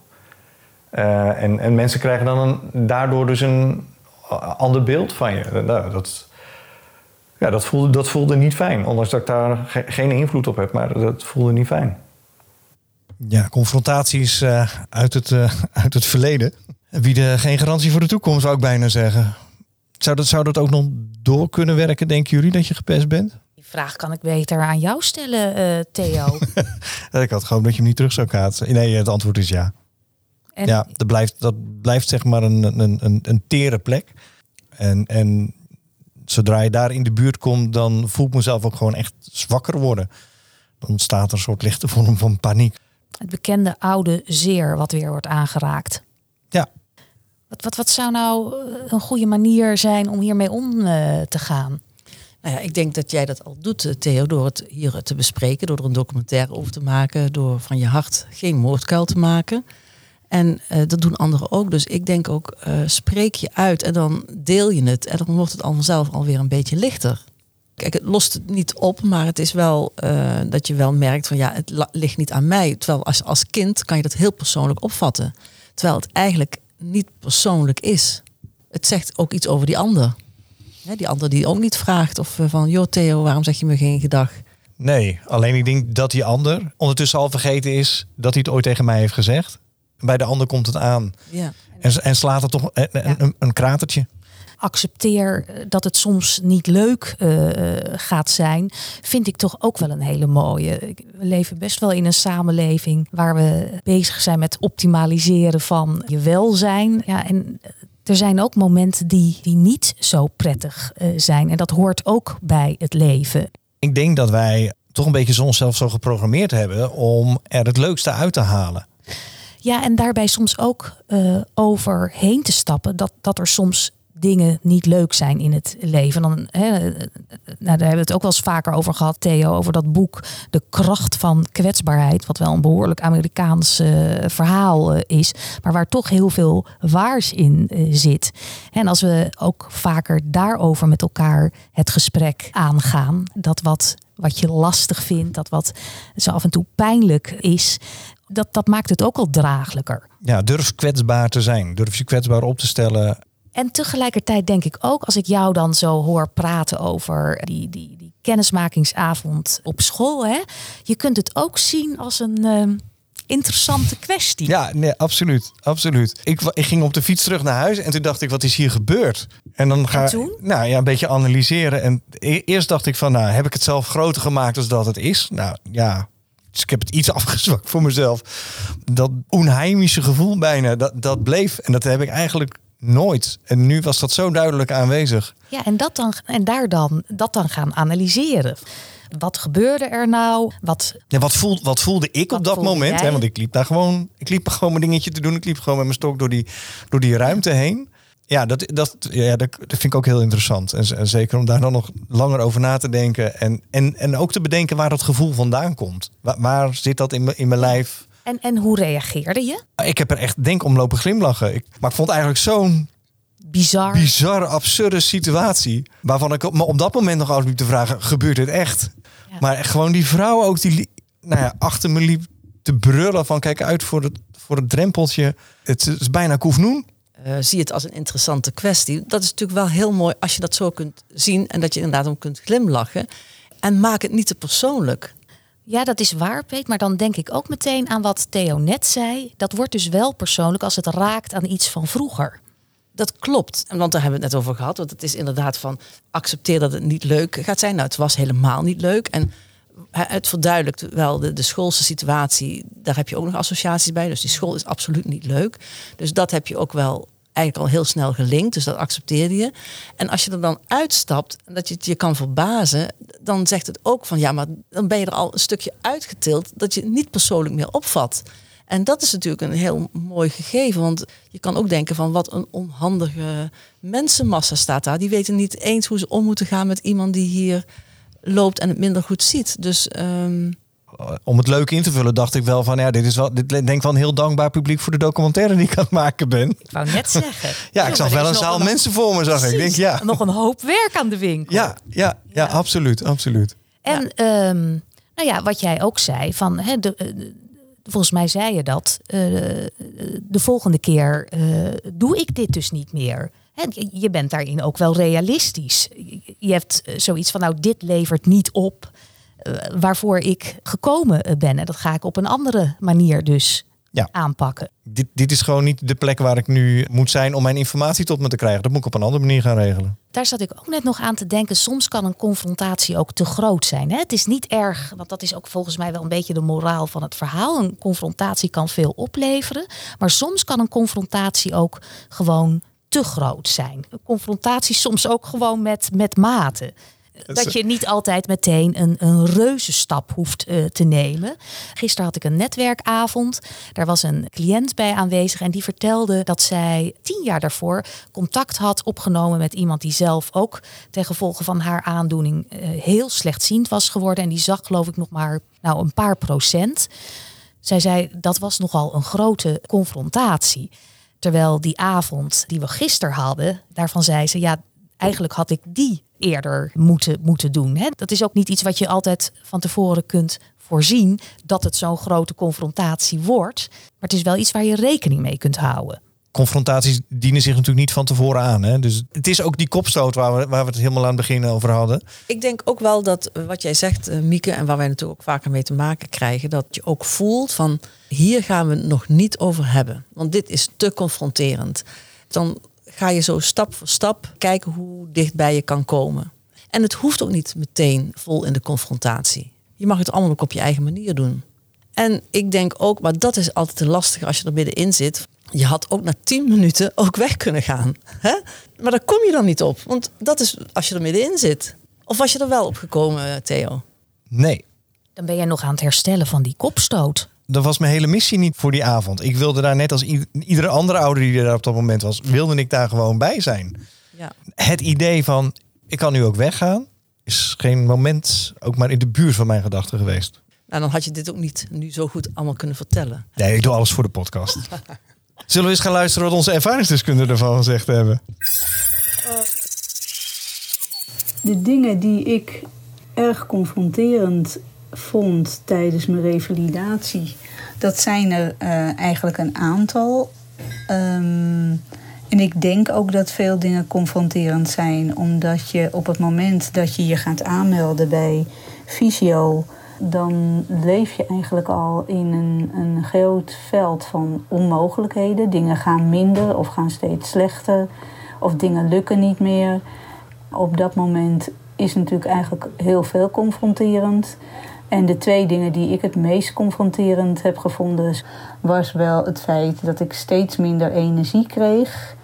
Speaker 1: Uh, en, en mensen krijgen dan een, daardoor dus een ander beeld van je. Nou, dat, ja, dat voelde, dat voelde niet fijn. Ondanks dat ik daar ge geen invloed op heb, maar dat voelde niet fijn. Ja, confrontaties uh, uit, het, uh, uit het verleden bieden geen garantie voor de toekomst, zou ik bijna zeggen. Zou dat, zou dat ook nog door kunnen werken, denken jullie, dat je gepest bent?
Speaker 2: Die vraag kan ik beter aan jou stellen, uh, Theo.
Speaker 1: ik had gewoon dat je hem niet terug zou kaatsen. Nee, het antwoord is ja. En... Ja, dat blijft, dat blijft zeg maar een, een, een, een tere plek. En, en zodra je daar in de buurt komt, dan voel ik mezelf ook gewoon echt zwakker worden. Dan ontstaat er een soort lichte vorm van paniek.
Speaker 2: Het bekende oude zeer wat weer wordt aangeraakt.
Speaker 1: Ja.
Speaker 2: Wat, wat, wat zou nou eh, een goede manier zijn om hiermee om eh, te gaan?
Speaker 6: Nou ja, ik denk dat jij dat al doet, eh, Theo, door het hier te bespreken, door er een documentaire over te maken, door van je hart geen moordkuil te maken. En eh, dat doen anderen ook. Dus ik denk ook, eh, spreek je uit en dan deel je het. En dan wordt het al vanzelf alweer een beetje lichter. Kijk, het lost het niet op, maar het is wel eh, dat je wel merkt van ja, het ligt niet aan mij. Terwijl als, als kind kan je dat heel persoonlijk opvatten. Terwijl het eigenlijk niet persoonlijk is. Het zegt ook iets over die ander. Die ander die ook niet vraagt of van joh Theo, waarom zeg je me geen gedag?
Speaker 1: Nee, alleen ik denk dat die ander ondertussen al vergeten is dat hij het ooit tegen mij heeft gezegd. Bij de ander komt het aan.
Speaker 6: Ja.
Speaker 1: En, en slaat er toch een, een, een, een kratertje.
Speaker 2: accepteer eh, dat het soms niet leuk eh, gaat zijn, vind ik toch ook wel een hele mooie. We leven best wel in een samenleving waar we bezig zijn met optimaliseren van je welzijn. Ja, en eh, er zijn ook momenten die, die niet zo prettig zijn. En dat hoort ook bij het leven.
Speaker 1: Ik denk dat wij toch een beetje onszelf zo geprogrammeerd hebben om er het leukste uit te halen.
Speaker 2: Ja, en daarbij soms ook eh, overheen te stappen. Dat, dat er soms dingen niet leuk zijn in het leven. Dan, hè, eh, nou, daar hebben we het ook wel eens vaker over gehad, Theo, over dat boek De kracht van kwetsbaarheid. Wat wel een behoorlijk Amerikaans eh, verhaal eh, is, maar waar toch heel veel waars in eh, zit. En als we ook vaker daarover met elkaar het gesprek aangaan, dat wat, wat je lastig vindt, dat wat zo af en toe pijnlijk is, dat, dat maakt het ook al draaglijker.
Speaker 1: Ja, durf kwetsbaar te zijn. Durf je kwetsbaar op te stellen.
Speaker 2: En tegelijkertijd denk ik ook, als ik jou dan zo hoor praten over die, die, die kennismakingsavond op school, hè, je kunt het ook zien als een ehm, interessante kwestie.
Speaker 1: Ja, nee, absoluut. absoluut. Ik, ik ging op de fiets terug naar huis en toen dacht ik, wat is hier gebeurd? En dan ga
Speaker 2: toen?
Speaker 1: nou ja, een beetje analyseren. En e- eerst dacht ik van, nou, heb ik het zelf groter gemaakt als dat het is? Nou ja, dus ik heb het iets afgezwakt voor mezelf. Dat onheimische gevoel bijna, dat, dat bleef. En dat heb ik eigenlijk nooit. En nu was dat zo duidelijk aanwezig.
Speaker 2: Ja, en, dat dan, en daar dan, dat dan gaan analyseren. Wat gebeurde er nou? Wat,
Speaker 1: Ja, wat, voel, wat voelde ik
Speaker 2: Wat
Speaker 1: op dat moment? Hè? Want ik liep daar gewoon, ik liep gewoon mijn dingetje te doen. Ik liep gewoon met mijn stok door die, door die ruimte heen. Ja, dat, dat, ja dat, vind ik ook heel interessant. En, zeker om daar dan nog langer over na te denken. En, en, en ook te bedenken waar dat gevoel vandaan komt. Waar, waar zit dat in, mijn- in mijn lijf?
Speaker 2: en, en hoe reageerde je?
Speaker 1: Ik heb er echt denk om lopen glimlachen. Ik, maar ik vond eigenlijk zo'n
Speaker 2: Bizar.
Speaker 1: bizarre, absurde situatie. Waarvan ik me op dat moment nog altijd liep te vragen: gebeurt dit echt?
Speaker 2: Ja.
Speaker 1: Maar echt gewoon die vrouw ook die nou ja, achter me liep te brullen van kijk uit voor het, voor het drempeltje. Het is bijna koefnoen.
Speaker 6: Eh, zie het als een interessante kwestie. Dat is natuurlijk wel heel mooi als je dat zo kunt zien en dat je inderdaad om kunt glimlachen. En maak het niet te persoonlijk.
Speaker 2: Ja, dat is waar, Peet. Maar dan denk ik ook meteen aan wat Theo net zei. Dat wordt dus wel persoonlijk als het raakt aan iets van vroeger.
Speaker 6: Dat klopt. Want daar hebben we het net over gehad. Want het is inderdaad van accepteer dat het niet leuk gaat zijn. Nou, het was helemaal niet leuk. En het verduidelijkt wel de, de schoolse situatie. Daar heb je ook nog associaties bij. Dus die school is absoluut niet leuk. Dus dat heb je ook wel eigenlijk al heel snel gelinkt. Dus dat accepteerde je. En als je er dan uitstapt en dat je het je kan verbazen, dan zegt het ook van ja, maar dan ben je er al een stukje uitgetild dat je het niet persoonlijk meer opvat. En dat is natuurlijk een heel mooi gegeven. Want je kan ook denken van wat een onhandige mensenmassa staat daar. Die weten niet eens hoe ze om moeten gaan met iemand die hier loopt en het minder goed ziet. Dus ehm,
Speaker 1: Om het leuk in te vullen dacht ik wel van ja, dit is wel, dit denk ik wel een heel dankbaar publiek voor de documentaire die ik aan het maken ben.
Speaker 2: Ik wou net zeggen.
Speaker 1: Ja, ik zag wel een zaal mensen voor me, zag ik. Ik denk ja.
Speaker 2: Nog een hoop werk aan de winkel.
Speaker 1: Ja, ja, ja, absoluut, absoluut.
Speaker 2: En ehm, nou ja, wat jij ook zei, van, hè, de, eh, de- volgens mij zei je dat, eh, de volgende keer eh, doe ik dit dus niet meer. Je- bent daarin ook wel realistisch. Je- hebt eh, zoiets van, nou, dit levert niet op waarvoor ik gekomen ben. En dat ga ik op een andere manier dus
Speaker 1: Ja.
Speaker 2: aanpakken.
Speaker 1: Dit, dit is gewoon niet de plek waar ik nu moet zijn om mijn informatie tot me te krijgen. Dat moet ik op een andere manier gaan regelen.
Speaker 2: Daar zat ik ook net nog aan te denken. Soms kan een confrontatie ook te groot zijn. Hè? Het is niet erg, want dat is ook volgens mij wel een beetje de moraal van het verhaal. Een confrontatie kan veel opleveren. Maar soms kan een confrontatie ook gewoon te groot zijn. Een confrontatie soms ook gewoon met, met mate. Dat je niet altijd meteen een, een reuzenstap hoeft eh, te nemen. Gisteren had ik een netwerkavond. Daar was een cliënt bij aanwezig en die vertelde dat zij tien jaar daarvoor contact had opgenomen met iemand die zelf ook ten gevolge van haar aandoening eh, heel slechtziend was geworden. En die zag geloof ik nog maar nou, een paar procent. Zij zei dat was nogal een grote confrontatie. Terwijl die avond die we gisteren hadden, daarvan zei ze ja, eigenlijk had ik die eerder moeten, moeten doen. Hè? Dat is ook niet iets wat je altijd van tevoren kunt voorzien dat het zo'n grote confrontatie wordt. Maar het is wel iets waar je rekening mee kunt houden.
Speaker 1: Confrontaties dienen zich natuurlijk niet van tevoren aan. Hè? Dus het is ook die kopstoot waar we, waar we het helemaal aan het begin over hadden.
Speaker 6: Ik denk ook wel dat eh, wat jij zegt, eh, Mieke, en waar wij natuurlijk ook vaker mee te maken krijgen, dat je ook voelt van hier gaan we het nog niet over hebben. Want dit is te confronterend. Dan ga je zo stap voor stap kijken hoe dichtbij je kan komen. En het hoeft ook niet meteen vol in de confrontatie. Je mag het allemaal ook op je eigen manier doen. En ik denk ook, maar dat is altijd te lastig als je er middenin zit. Je had ook na tien minuten ook weg kunnen gaan. Hè? Maar daar kom je dan niet op. Want dat is als je er middenin zit. Of was je er wel op gekomen, Theo?
Speaker 1: Nee,
Speaker 2: Dan ben jij nog aan het herstellen van die kopstoot.
Speaker 1: Dat was mijn hele missie niet voor die avond. Ik wilde daar net als iedere andere ouder die er op dat moment was, wilde ik daar gewoon bij zijn.
Speaker 6: Ja.
Speaker 1: Het idee van ik kan nu ook weggaan, is geen moment ook maar in de buurt van mijn gedachten geweest.
Speaker 6: Nou, dan had je dit ook niet nu zo goed allemaal kunnen vertellen.
Speaker 1: Nee, ik doe alles voor de podcast. Zullen we eens gaan luisteren wat onze ervaringsdeskundigen ervan gezegd hebben?
Speaker 10: De dingen die ik erg confronterend vond tijdens mijn revalidatie, dat zijn er eh, eigenlijk een aantal. Ehm, en ik denk ook dat veel dingen confronterend zijn, omdat je op het moment dat je je gaat aanmelden bij fysio, dan leef je eigenlijk al in een, een groot veld van onmogelijkheden. Dingen gaan minder of gaan steeds slechter, of dingen lukken niet meer op dat moment is natuurlijk eigenlijk heel veel confronterend. En de twee dingen die ik het meest confronterend heb gevonden, was wel het feit dat ik steeds minder energie kreeg.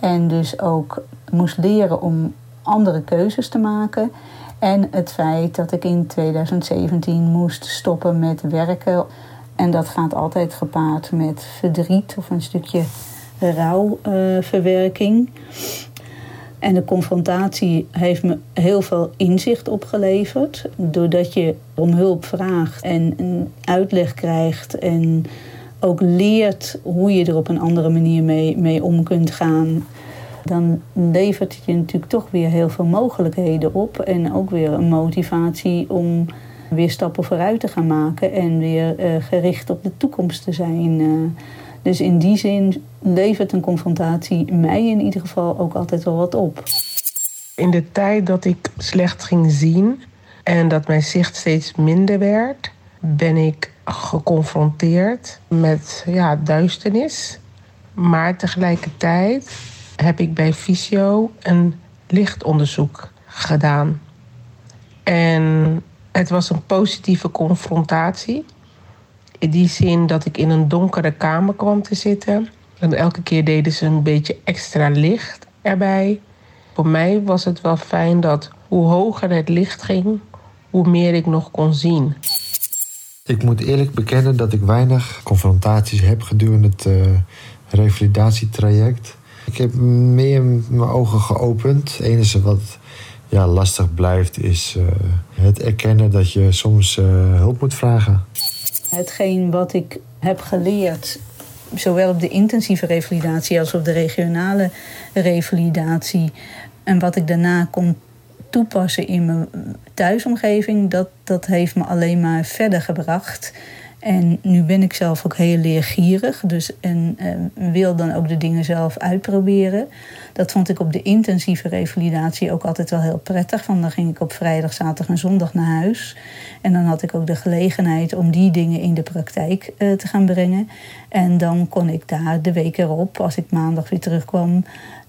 Speaker 10: En dus ook moest leren om andere keuzes te maken. En het feit dat ik in 2017 moest stoppen met werken. En dat gaat altijd gepaard met verdriet of een stukje rouwverwerking. En de confrontatie heeft me heel veel inzicht opgeleverd. Doordat je om hulp vraagt en een uitleg krijgt en ook leert hoe je er op een andere manier mee, mee om kunt gaan. Dan levert het je natuurlijk toch weer heel veel mogelijkheden op. En ook weer een motivatie om weer stappen vooruit te gaan maken. En weer eh, gericht op de toekomst te zijn. eh. Dus in die zin levert een confrontatie mij in ieder geval ook altijd wel wat op.
Speaker 9: In de tijd dat ik slecht ging zien en dat mijn zicht steeds minder werd, ben ik geconfronteerd met ja, duisternis. Maar tegelijkertijd heb ik bij fysio een lichtonderzoek gedaan. En het was een positieve confrontatie. In die zin dat ik in een donkere kamer kwam te zitten. En elke keer deden ze een beetje extra licht erbij. Voor mij was het wel fijn dat hoe hoger het licht ging, hoe meer ik nog kon zien.
Speaker 11: Ik moet eerlijk bekennen dat ik weinig confrontaties heb gedurende het eh, revalidatietraject. Ik heb meer mijn ogen geopend. Het enige wat ja, lastig blijft is eh, het erkennen dat je soms eh, hulp moet vragen.
Speaker 10: Hetgeen wat ik heb geleerd, zowel op de intensieve revalidatie als op de regionale revalidatie, en wat ik daarna kon toepassen in mijn thuisomgeving, dat, dat heeft me alleen maar verder gebracht. En nu ben ik zelf ook heel leergierig, dus en eh, wil dan ook de dingen zelf uitproberen. Dat vond ik op de intensieve revalidatie ook altijd wel heel prettig. Want dan ging ik op vrijdag, zaterdag en zondag naar huis. En dan had ik ook de gelegenheid om die dingen in de praktijk eh, te gaan brengen. En dan kon ik daar de week erop, als ik maandag weer terugkwam,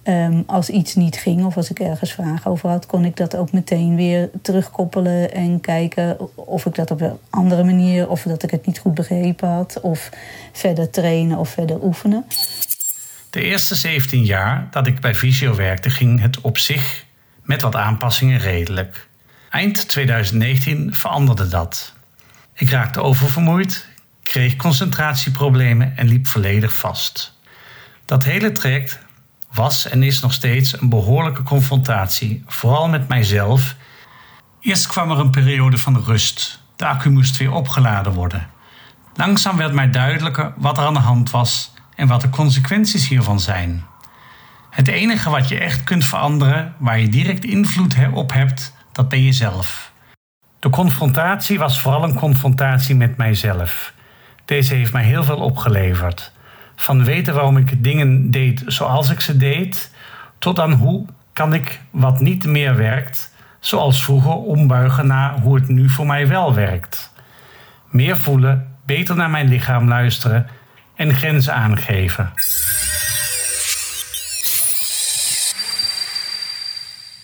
Speaker 10: Ehm, als iets niet ging of als ik ergens vragen over had, kon ik dat ook meteen weer terugkoppelen en kijken of ik dat op een andere manier, of dat ik het niet goed begrepen had, of verder trainen of verder oefenen.
Speaker 12: De eerste 17 jaar dat ik bij Visio werkte, ging het op zich met wat aanpassingen redelijk. Eind 2019 veranderde dat. Ik raakte oververmoeid, kreeg concentratieproblemen en liep volledig vast. Dat hele traject was en is nog steeds een behoorlijke confrontatie, vooral met mijzelf. Eerst kwam er een periode van rust. De accu moest weer opgeladen worden. Langzaam werd mij duidelijker wat er aan de hand was en wat de consequenties hiervan zijn. Het enige wat je echt kunt veranderen, waar je direct invloed op hebt, dat ben jezelf. De confrontatie was vooral een confrontatie met mijzelf. Deze heeft mij heel veel opgeleverd. Van weten waarom ik dingen deed zoals ik ze deed, tot aan hoe kan ik wat niet meer werkt, zoals vroeger ombuigen naar hoe het nu voor mij wel werkt. Meer voelen, beter naar mijn lichaam luisteren en grenzen aangeven.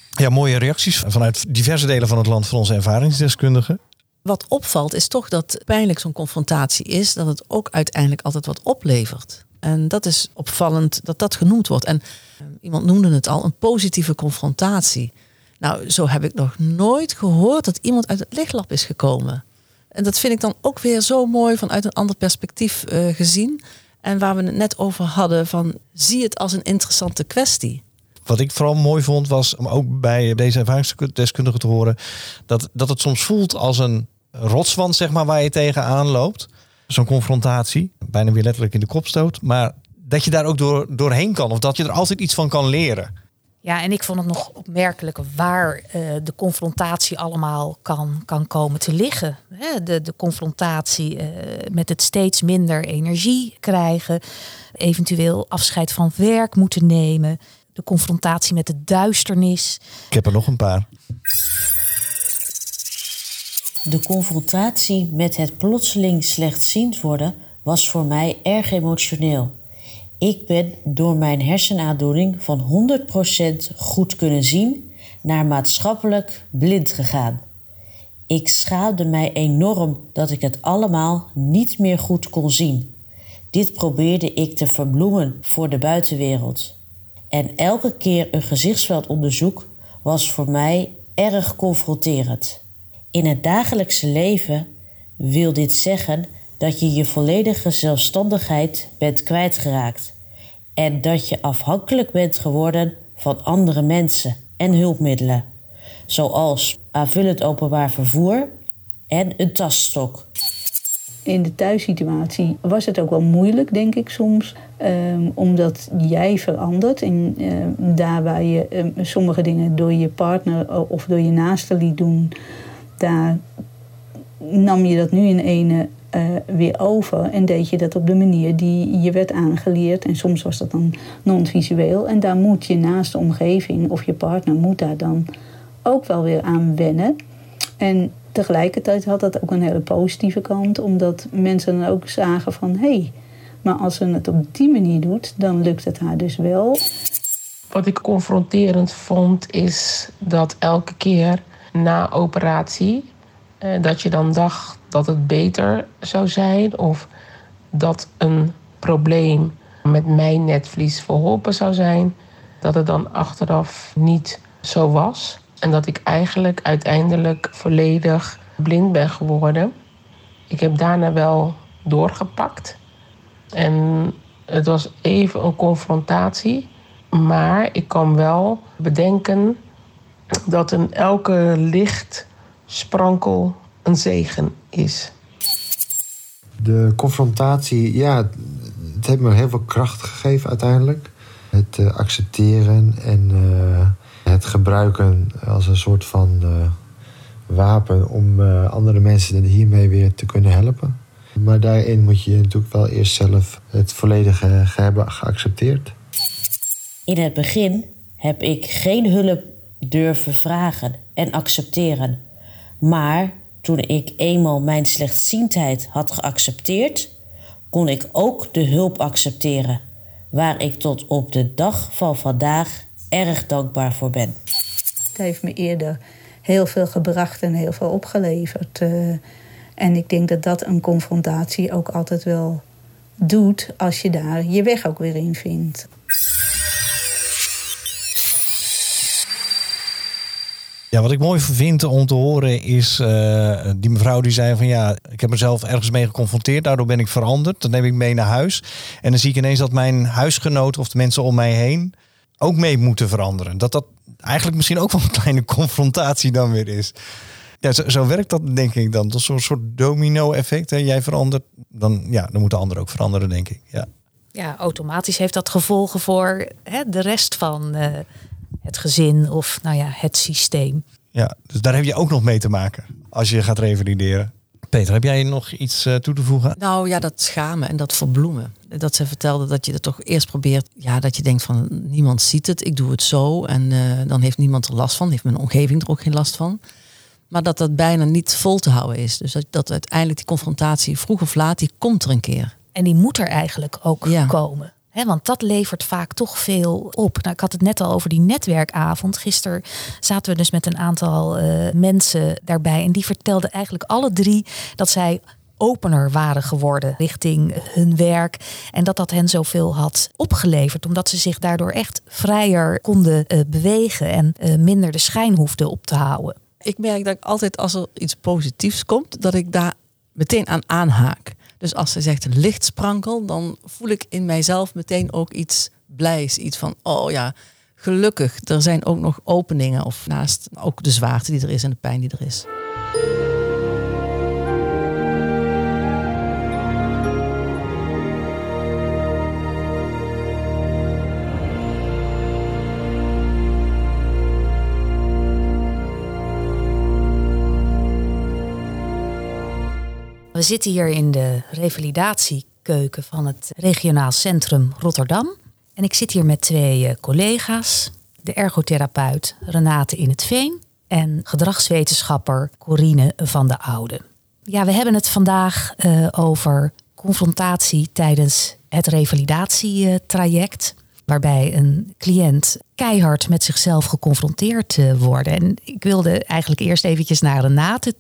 Speaker 1: Ja, mooie reacties vanuit diverse delen van het land van onze ervaringsdeskundigen.
Speaker 6: Wat opvalt is toch dat pijnlijk zo'n confrontatie is, dat het ook uiteindelijk altijd wat oplevert. En dat is opvallend dat dat genoemd wordt. En eh, iemand noemde het al, een positieve confrontatie. Nou, zo heb ik nog nooit gehoord dat iemand uit het lichtlab is gekomen. En dat vind ik dan ook weer zo mooi vanuit een ander perspectief uh, gezien. En waar we het net over hadden, van zie het als een interessante kwestie.
Speaker 1: Wat ik vooral mooi vond was om ook bij deze ervaringsdeskundige te horen dat, dat het soms voelt als een rotswand, zeg maar, waar je tegenaan loopt. Zo'n confrontatie, bijna weer letterlijk in de kop stoot. Maar dat je daar ook door, doorheen kan of dat je er altijd iets van kan leren.
Speaker 2: Ja, en ik vond het nog opmerkelijk waar uh, de confrontatie allemaal kan, kan komen te liggen. de, de confrontatie uh, met het steeds minder energie krijgen, eventueel afscheid van werk moeten nemen, de confrontatie met de duisternis.
Speaker 1: Ik heb er nog een paar.
Speaker 13: De confrontatie met het plotseling slechtziend worden was voor mij erg emotioneel. Ik ben door mijn hersenaandoening van 100% goed kunnen zien naar maatschappelijk blind gegaan. Ik schaamde mij enorm dat ik het allemaal niet meer goed kon zien. Dit probeerde ik te verbloemen voor de buitenwereld. En elke keer een gezichtsveldonderzoek was voor mij erg confronterend. In het dagelijkse leven wil dit zeggen dat je je volledige zelfstandigheid bent kwijtgeraakt en dat je afhankelijk bent geworden van andere mensen en hulpmiddelen, zoals aanvullend openbaar vervoer en een tasstok.
Speaker 10: In de thuissituatie was het ook wel moeilijk, denk ik soms, ehm, omdat jij verandert. En ehm, daar waar je ehm, sommige dingen door je partner of door je naaste liet doen, daar nam je dat nu in ene uh, weer over en deed je dat op de manier die je werd aangeleerd. En soms was dat dan non-visueel. En daar moet je naast de omgeving of je partner moet daar dan ook wel weer aan wennen. En tegelijkertijd had dat ook een hele positieve kant, omdat mensen dan ook zagen van hé, hey, maar als ze het op die manier doet, dan lukt het haar dus wel.
Speaker 9: Wat ik confronterend vond, is dat elke keer na operatie, eh, dat je dan dacht dat het beter zou zijn of dat een probleem met mijn netvlies verholpen zou zijn, dat het dan achteraf niet zo was. En dat ik eigenlijk uiteindelijk volledig blind ben geworden. Ik heb daarna wel doorgepakt. En het was even een confrontatie. Maar ik kan wel bedenken dat in elke lichtsprankel een zegen is.
Speaker 11: De confrontatie, ja, het heeft me heel veel kracht gegeven uiteindelijk. Het uh, accepteren en uh, het gebruiken als een soort van uh, wapen om andere mensen hiermee weer te kunnen helpen. Maar daarin moet je natuurlijk wel eerst zelf het volledige hebben geaccepteerd.
Speaker 13: In het begin heb ik geen hulp durven vragen en accepteren. Maar toen ik eenmaal mijn slechtziendheid had geaccepteerd, kon ik ook de hulp accepteren, waar ik tot op de dag van vandaag erg dankbaar voor ben.
Speaker 10: Het heeft me eerder heel veel gebracht en heel veel opgeleverd. Uh, en ik denk dat dat een confrontatie ook altijd wel doet als je daar je weg ook weer in vindt.
Speaker 1: Ja, wat ik mooi vind om te horen is eh, die mevrouw die zei van ja, ik heb mezelf ergens mee geconfronteerd, daardoor ben ik veranderd. Dat neem ik mee naar huis. En dan zie ik ineens dat mijn huisgenoten of de mensen om mij heen ook mee moeten veranderen. Dat dat eigenlijk misschien ook wel een kleine confrontatie dan weer is. Ja, zo, zo werkt dat denk ik dan. Dat is zo'n soort domino-effect. Hè? Jij verandert, dan, ja, dan moeten anderen ook veranderen, denk ik. Ja.
Speaker 2: Ja, automatisch heeft dat gevolgen voor hè, de rest van eh, het gezin of nou ja, het systeem.
Speaker 1: ja, dus daar heb je ook nog mee te maken als je gaat revalideren. Peter, heb jij nog iets eh, toe te voegen?
Speaker 6: Nou ja, dat schamen en dat verbloemen. Dat ze vertelde dat je er toch eerst probeert, ja, dat je denkt van niemand ziet het, ik doe het zo en eh, dan heeft niemand er last van, heeft mijn omgeving er ook geen last van. Maar dat dat bijna niet vol te houden is. Dus dat, dat uiteindelijk die confrontatie vroeg of laat, die komt er een keer.
Speaker 2: En die moet er eigenlijk ook
Speaker 6: Ja.
Speaker 2: komen. Want dat levert vaak toch veel op. Nou, ik had het net al over die netwerkavond. Gisteren zaten we dus met een aantal eh, mensen daarbij. En die vertelden eigenlijk alle drie dat zij opener waren geworden richting hun werk. En dat dat hen zoveel had opgeleverd. Omdat ze zich daardoor echt vrijer konden eh, bewegen. En eh, minder de schijn hoefden op te houden.
Speaker 6: Ik merk dat ik altijd als er iets positiefs komt, dat ik daar meteen aan aanhaak. Dus als ze zegt lichtsprankel, dan voel ik in mijzelf meteen ook iets blijs. Iets van, oh ja, gelukkig, er zijn ook nog openingen. Of naast ook de zwaarte die er is en de pijn die er is.
Speaker 2: We zitten hier in de revalidatiekeuken van het regionaal centrum Rotterdam. En ik zit hier met twee eh, collega's. De ergotherapeut Renate in het Veen en gedragswetenschapper Corine van de Oude. Ja, we hebben het vandaag eh, over confrontatie tijdens het revalidatietraject. Waarbij een cliënt keihard met zichzelf geconfronteerd eh, wordt. En ik wilde eigenlijk eerst eventjes naar Renate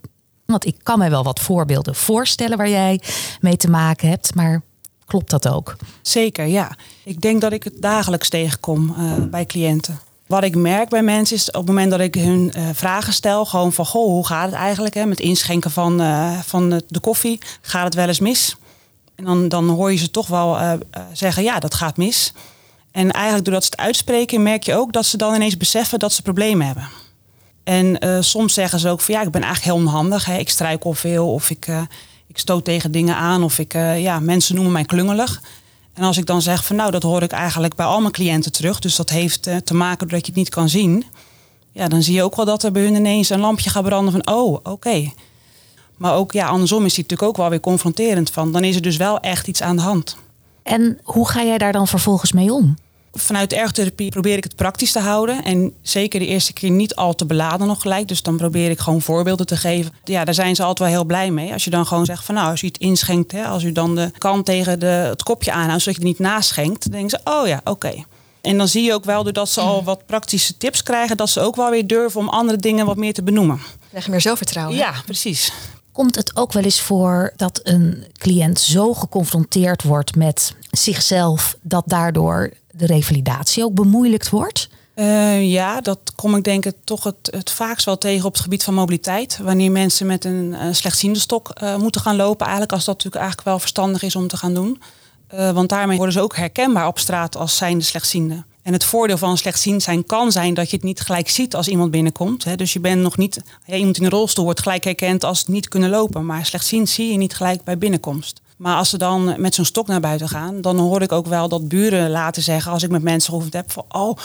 Speaker 2: want ik kan mij wel wat voorbeelden voorstellen waar jij mee te maken hebt. Maar klopt dat ook?
Speaker 14: Zeker, ja. Ik denk dat ik het dagelijks tegenkom eh, bij cliënten. Wat ik merk bij mensen is op het moment dat ik hun eh, vragen stel, gewoon van goh, hoe gaat het eigenlijk hè, met inschenken van, eh, van de- koffie? Gaat het wel eens mis? En dan, dan hoor je ze toch wel zeggen, ja, dat gaat mis. En eigenlijk doordat ze het uitspreken, merk je ook dat ze dan ineens beseffen dat ze problemen hebben. En eh, soms zeggen ze ook van ja, ik ben eigenlijk heel onhandig. Hè. Ik struikel veel of ik, eh, ik stoot tegen dingen aan of ik, eh, ja, mensen noemen mij klungelig. En als ik dan zeg van nou, dat hoor ik eigenlijk bij al mijn cliënten terug. Dus dat heeft te maken doordat je het niet kan zien. Ja, dan zie je ook wel dat er bij hun ineens een lampje gaat branden van oh, oké. Maar ook ja, andersom is die natuurlijk ook wel weer confronterend van. Dan is er dus wel echt iets aan de hand.
Speaker 2: En hoe ga jij daar dan vervolgens mee om?
Speaker 14: Vanuit ergotherapie probeer ik het praktisch te houden. En zeker de eerste keer niet al te beladen nog gelijk. Dus dan probeer ik gewoon voorbeelden te geven. Ja, daar zijn ze altijd wel heel blij mee. Als je dan gewoon zegt van nou, als u het inschenkt. Hè, als u dan de kant tegen de, het kopje aanhoudt, zodat je het niet naschenkt. Dan denken ze, oh ja, oké. En dan zie je ook wel, doordat ze al wat praktische tips krijgen... dat ze ook wel weer durven om andere dingen wat meer te benoemen.
Speaker 15: Krijg meer zelfvertrouwen.
Speaker 14: Ja, precies.
Speaker 2: Komt het ook wel eens voor dat een cliënt zo geconfronteerd wordt met zichzelf dat daardoor de revalidatie ook bemoeilijkt wordt?
Speaker 14: Eh, ja, dat kom ik denk ik toch het, het vaakst wel tegen op het gebied van mobiliteit. Wanneer mensen met een slechtziende stok eh, moeten gaan lopen. Eigenlijk als dat natuurlijk eigenlijk wel verstandig is om te gaan doen. Eh, want daarmee worden ze ook herkenbaar op straat als zijnde slechtziende. En het voordeel van slechtziend zijn kan zijn dat je het niet gelijk ziet als iemand binnenkomt. Hè. Dus je bent nog niet, ja, iemand in een rolstoel wordt gelijk herkend als niet kunnen lopen. Maar slechtziend zie je niet gelijk bij binnenkomst. Maar als ze dan met zo'n stok naar buiten gaan, dan hoor ik ook wel dat buren laten zeggen als ik met mensen gehoord heb van oh,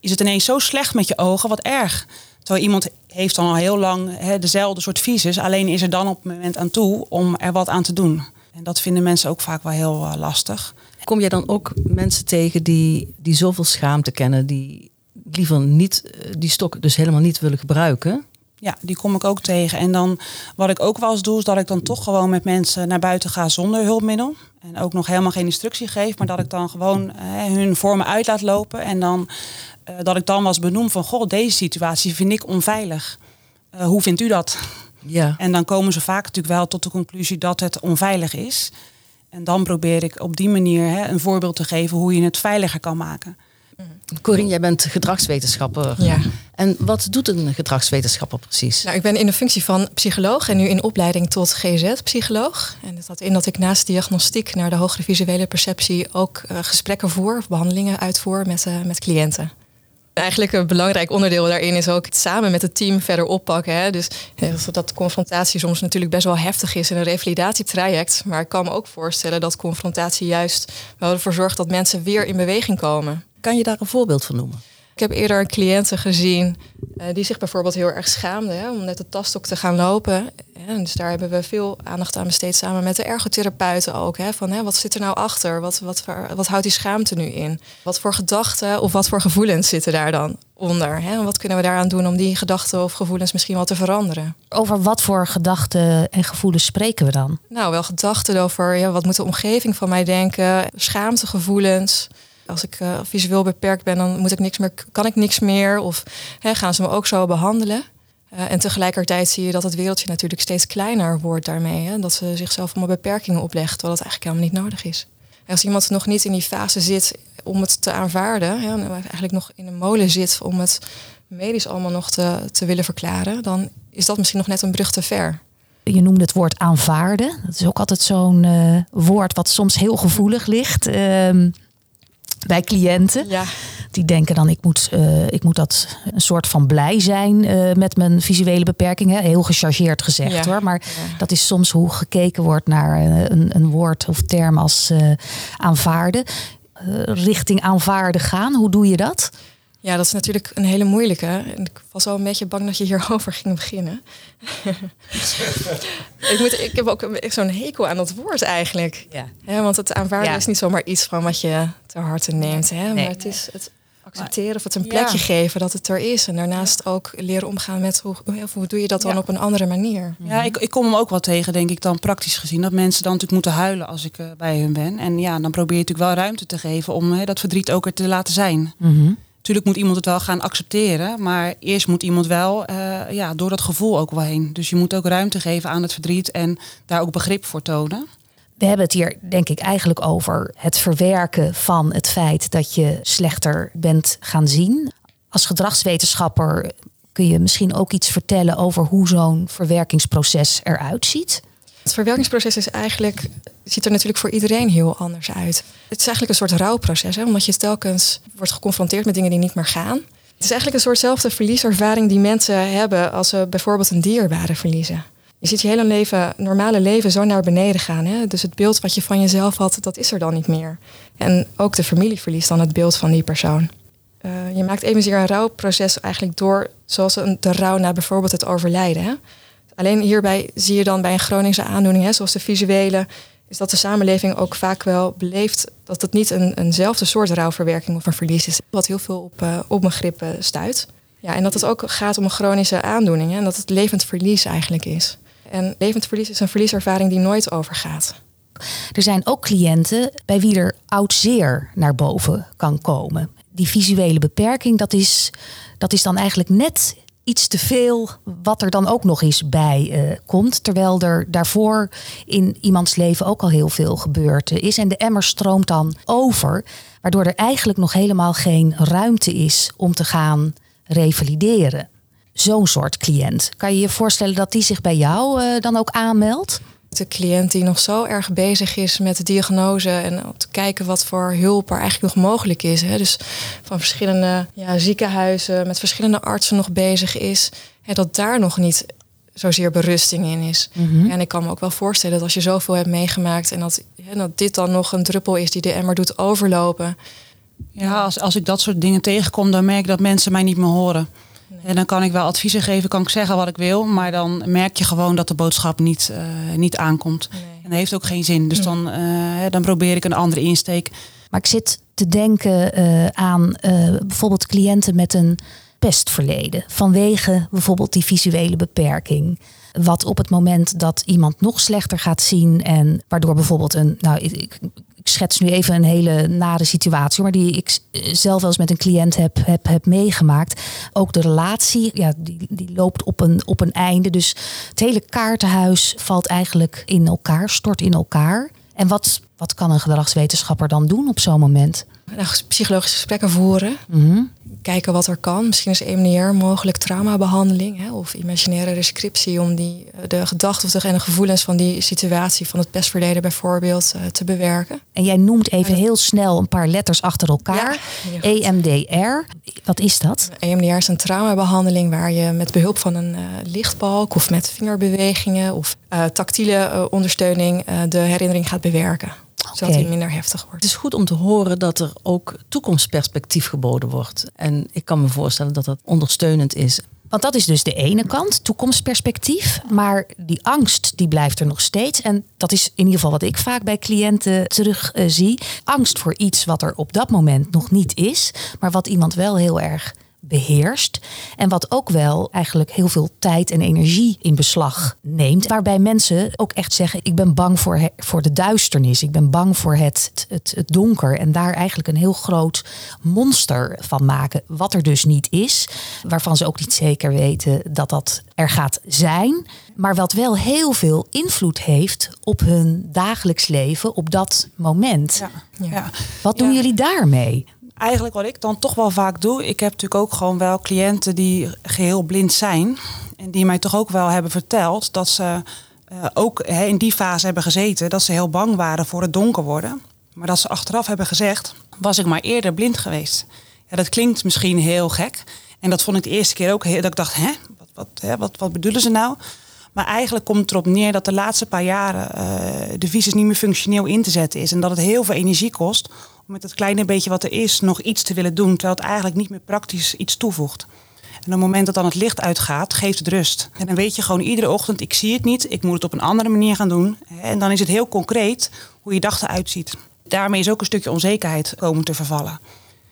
Speaker 14: is het ineens zo slecht met je ogen, wat erg. Terwijl iemand heeft dan al heel lang hè, dezelfde soort visus, alleen is er dan op het moment aan toe om er wat aan te doen. En dat vinden mensen ook vaak wel heel uh, lastig.
Speaker 6: Kom jij dan ook mensen tegen die, die zoveel schaamte kennen, die liever niet die stok dus helemaal niet willen gebruiken?
Speaker 14: Ja, die kom ik ook tegen. En dan wat ik ook wel eens doe, is dat ik dan toch gewoon met mensen naar buiten ga zonder hulpmiddel. En ook nog helemaal geen instructie geef, maar dat ik dan gewoon uh, hun voor me uit laat lopen. En dan uh, dat ik dan was benoem van, goh, deze situatie vind ik onveilig. Uh, hoe vindt u dat?
Speaker 6: Ja.
Speaker 14: En dan komen ze vaak natuurlijk wel tot de conclusie dat het onveilig is. En dan probeer ik op die manier hè, een voorbeeld te geven hoe je het veiliger kan maken.
Speaker 6: Corine, jij bent gedragswetenschapper.
Speaker 15: Ja.
Speaker 6: En wat doet een gedragswetenschapper precies?
Speaker 15: Nou, ik ben in de functie van psycholoog en nu in opleiding tot GZ-psycholoog. En dat houdt in dat ik naast diagnostiek naar de hogere visuele perceptie ook uh, gesprekken voer of behandelingen uitvoer met, uh, met cliënten. Eigenlijk een belangrijk onderdeel daarin is ook het samen met het team verder oppakken. Hè. Dus dat confrontatie soms natuurlijk best wel heftig is in een revalidatietraject. Maar ik kan me ook voorstellen dat confrontatie juist wel ervoor zorgt dat mensen weer in beweging komen.
Speaker 6: Kan je daar een voorbeeld van noemen?
Speaker 15: Ik heb eerder een cliënten gezien uh, die zich bijvoorbeeld heel erg schaamde hè, om net de tastok te gaan lopen. En dus daar hebben we veel aandacht aan besteed samen met de ergotherapeuten ook. Hè, van hè, wat zit er nou achter? Wat, wat, wat houdt die schaamte nu in? Wat voor gedachten of wat voor gevoelens zitten daar dan onder? Hè? En wat kunnen we daaraan doen om die gedachten of gevoelens misschien wel te veranderen?
Speaker 2: Over wat voor gedachten en gevoelens spreken we dan?
Speaker 15: Nou, wel gedachten over ja, wat moet de omgeving van mij denken, schaamtegevoelens. Als ik uh, visueel beperkt ben, dan moet ik niks meer, kan ik niks meer. Of hè, gaan ze me ook zo behandelen? Uh, en tegelijkertijd zie je dat het wereldje natuurlijk steeds kleiner wordt daarmee. Hè? Dat ze zichzelf allemaal beperkingen oplegt, terwijl dat eigenlijk helemaal niet nodig is. En als iemand nog niet in die fase zit om het te aanvaarden, hè, en eigenlijk nog in een molen zit om het medisch allemaal nog te, te willen verklaren, dan is dat misschien nog net een brug te ver.
Speaker 2: Je noemde het woord aanvaarden. Dat is ook altijd zo'n uh, woord wat soms heel gevoelig ligt. Uh, bij cliënten.
Speaker 15: Ja.
Speaker 2: Die denken dan, ik moet, uh, ik moet dat een soort van blij zijn uh, met mijn visuele beperkingen. Heel gechargeerd gezegd
Speaker 15: Ja.
Speaker 2: hoor. Maar
Speaker 15: Ja.
Speaker 2: dat is soms hoe gekeken wordt naar uh, een, een woord of term als aanvaarden. richting aanvaarden gaan, hoe doe je dat?
Speaker 15: Ja, dat is natuurlijk een hele moeilijke. En ik was al een beetje bang dat je hierover ging beginnen. ik, moet, ik heb ook een- zo'n hekel aan dat woord eigenlijk.
Speaker 2: Ja.
Speaker 15: want het aanvaarden
Speaker 2: Ja.
Speaker 15: is niet zomaar iets van wat je ter harte neemt. Hè?
Speaker 2: Nee.
Speaker 15: Maar het is het accepteren of het een plekje
Speaker 14: Ja.
Speaker 15: geven dat het er is. En daarnaast ook leren omgaan met hoe, hoe- doe je dat dan
Speaker 14: Ja.
Speaker 15: op een andere manier.
Speaker 14: Ja, ik, ik kom hem ook wel tegen, denk ik, dan praktisch gezien. Dat mensen dan natuurlijk moeten huilen als ik eh, bij hun ben. En ja, dan probeer je natuurlijk wel ruimte te geven om hè, dat verdriet ook er te laten zijn. Natuurlijk moet iemand het wel gaan accepteren, maar eerst moet iemand wel eh, ja, door dat gevoel ook wel heen. Dus je moet ook ruimte geven aan het verdriet en daar ook begrip voor tonen.
Speaker 2: We hebben het hier denk ik eigenlijk over het verwerken van het feit dat je slechter bent gaan zien. Als gedragswetenschapper kun je misschien ook iets vertellen over hoe zo'n verwerkingsproces eruit ziet.
Speaker 15: Het verwerkingsproces is eigenlijk, ziet er natuurlijk voor iedereen heel anders uit. Het is eigenlijk een soort rouwproces, hè, omdat je telkens wordt geconfronteerd met dingen die niet meer gaan. Het is eigenlijk een soortzelfde verlieservaring die mensen hebben als ze bijvoorbeeld een dierbare verliezen. Je ziet je hele leven, normale leven zo naar beneden gaan. Hè? Dus het beeld wat je van jezelf had, dat is er dan niet meer. En ook de familie verliest dan het beeld van die persoon. Eh, je maakt evenzeer een rouwproces eigenlijk door, zoals een, de rouw na bijvoorbeeld het overlijden. Hè? Alleen hierbij zie je dan bij een chronische aandoening, hè, zoals de visuele, is dat de samenleving ook vaak wel beleeft dat het niet een, eenzelfde soort rouwverwerking of een verlies is, wat heel veel op uh, onbegrip uh, stuit. Ja, en dat het ook gaat om een chronische aandoening hè, en dat het levend verlies eigenlijk is. En levend verlies is een verlieservaring die nooit overgaat.
Speaker 2: Er zijn ook cliënten bij wie er oud zeer naar boven kan komen. Die visuele beperking, dat is, dat is dan eigenlijk net iets te veel wat er dan ook nog eens bij uh, komt. Terwijl er daarvoor in iemands leven ook al heel veel gebeurd is. En de emmer stroomt dan over. Waardoor er eigenlijk nog helemaal geen ruimte is om te gaan revalideren. Zo'n soort cliënt. Kan je je voorstellen dat die zich bij jou uh, dan ook aanmeldt?
Speaker 15: De cliënt die nog zo erg bezig is met de diagnose en om te kijken wat voor hulp er eigenlijk nog mogelijk is. Hè. Dus van verschillende ja, ziekenhuizen met verschillende artsen nog bezig is. Hè, dat daar nog niet zozeer berusting in is.
Speaker 2: Mhm.
Speaker 15: Mm -hmm. En ik kan me ook wel voorstellen dat als je zoveel hebt meegemaakt en dat, hè, dat dit dan nog een druppel is die de emmer doet overlopen.
Speaker 14: Ja, als, als ik dat soort dingen tegenkom, dan merk ik dat mensen mij niet meer horen. Nee. En dan kan ik wel adviezen geven, kan ik zeggen wat ik wil, maar dan merk je gewoon dat de boodschap niet, uh, niet aankomt. Nee. En dat heeft ook geen zin. Dus dan, uh, dan probeer ik een andere insteek.
Speaker 2: Maar ik zit te denken uh, aan bijvoorbeeld cliënten met een pestverleden. Vanwege bijvoorbeeld die visuele beperking. Wat op het moment dat iemand nog slechter gaat zien en waardoor bijvoorbeeld een, nou, ik, ik, schets nu even een hele nare situatie, maar die ik zelf wel eens met een cliënt heb, heb, heb meegemaakt. Ook de relatie, ja, die, die loopt op een, op een einde. Dus het hele kaartenhuis valt eigenlijk in elkaar, stort in elkaar. En wat, wat kan een gedragswetenschapper dan doen op zo'n moment?
Speaker 15: Nou, psychologische gesprekken voeren.
Speaker 14: Mhm.
Speaker 15: Kijken wat er kan. Misschien is EMDR mogelijk traumabehandeling hè, of imaginaire rescriptie om die, eh, de gedachten en de gevoelens van die situatie van het pestverleden bijvoorbeeld eh, te bewerken.
Speaker 2: En jij noemt even heel snel een paar letters achter elkaar. EMDR. Wat is dat?
Speaker 15: EMDR is een traumabehandeling waar je met behulp van een uh, lichtbalk of met vingerbewegingen of uh, tactiele ondersteuning de herinnering gaat bewerken. Zodat hij minder heftig wordt.
Speaker 6: Het is goed om te horen dat er ook toekomstperspectief geboden wordt. En ik kan me voorstellen dat dat ondersteunend is.
Speaker 2: Want dat is dus de ene kant, toekomstperspectief. Maar die angst, die blijft er nog steeds. En dat is in ieder geval wat ik vaak bij cliënten terug uh, zie. Angst voor iets wat er op dat moment nog niet is. Maar wat iemand wel heel erg beheerst. En wat ook wel eigenlijk heel veel tijd en energie in beslag neemt. Waarbij mensen ook echt zeggen: Ik ben bang voor, voor de duisternis. Ik ben bang voor het, het, het donker. En daar eigenlijk een heel groot monster van maken. Wat er dus niet is. Waarvan ze ook niet zeker weten dat dat er gaat zijn. Maar wat wel heel veel invloed heeft op hun dagelijks leven op dat moment.
Speaker 14: Ja, ja.
Speaker 2: Wat doen
Speaker 14: Ja.
Speaker 2: jullie daarmee?
Speaker 14: Eigenlijk wat ik dan toch wel vaak doe. Ik heb natuurlijk ook gewoon wel cliënten die geheel blind zijn. En die mij toch ook wel hebben verteld dat ze eh, ook in die fase hebben gezeten. Dat ze heel bang waren voor het donker worden. Maar dat ze achteraf hebben gezegd, was ik maar eerder blind geweest. Ja, dat klinkt misschien heel gek. En dat vond ik de eerste keer ook heel, dat ik dacht, hè, wat, wat, hè, wat, wat bedoelen ze nou? Maar eigenlijk komt het erop neer dat de laatste paar jaren eh, de visus niet meer functioneel in te zetten is. En dat het heel veel energie kost om met het kleine beetje wat er is nog iets te willen doen. Terwijl het eigenlijk niet meer praktisch iets toevoegt. En op het moment dat dan het licht uitgaat, geeft het rust. En dan weet je gewoon iedere ochtend, ik zie het niet, ik moet het op een andere manier gaan doen. En dan is het heel concreet hoe je dag eruit ziet. Daarmee is ook een stukje onzekerheid komen te vervallen.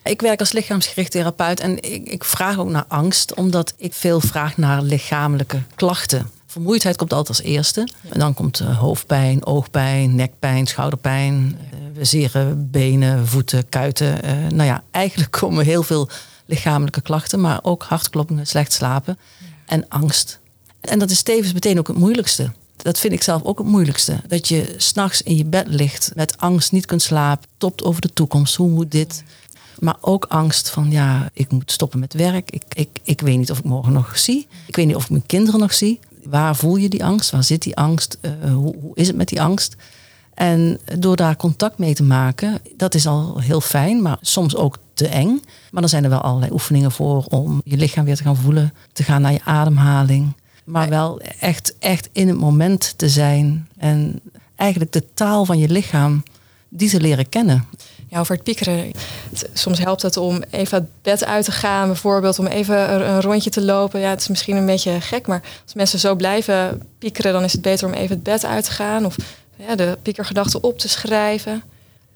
Speaker 6: Ik werk als lichaamsgericht therapeut en ik, ik vraag ook naar angst, omdat ik veel vraag naar lichamelijke klachten. Vermoeidheid komt altijd als eerste. En dan komt uh, hoofdpijn, oogpijn, nekpijn, schouderpijn, uh, zere benen, voeten, kuiten. Uh, nou ja, eigenlijk komen heel veel lichamelijke klachten, maar ook hartkloppingen, slecht slapen en angst. En dat is tevens meteen ook het moeilijkste. Dat vind ik zelf ook het moeilijkste. Dat je s'nachts in je bed ligt met angst, niet kunt slapen, topt over de toekomst. Hoe moet dit? Maar ook angst van, ja, ik moet stoppen met werk. Ik, ik, ik weet niet of ik morgen nog zie. Ik weet niet of ik mijn kinderen nog zie. Waar voel je die angst? Waar zit die angst? Uh, hoe, hoe is het met die angst? En door daar contact mee te maken, dat is al heel fijn, maar soms ook te eng. Maar dan zijn er wel allerlei oefeningen voor om je lichaam weer te gaan voelen, te gaan naar je ademhaling. Maar wel echt, echt in het moment te zijn en eigenlijk de taal van je lichaam, die te leren kennen.
Speaker 15: Over het piekeren. Soms helpt het om even het bed uit te gaan, bijvoorbeeld om even een rondje te lopen. Ja, het is misschien een beetje gek, maar als mensen zo blijven piekeren, dan is het beter om even het bed uit te gaan of ja, de piekergedachten op te schrijven.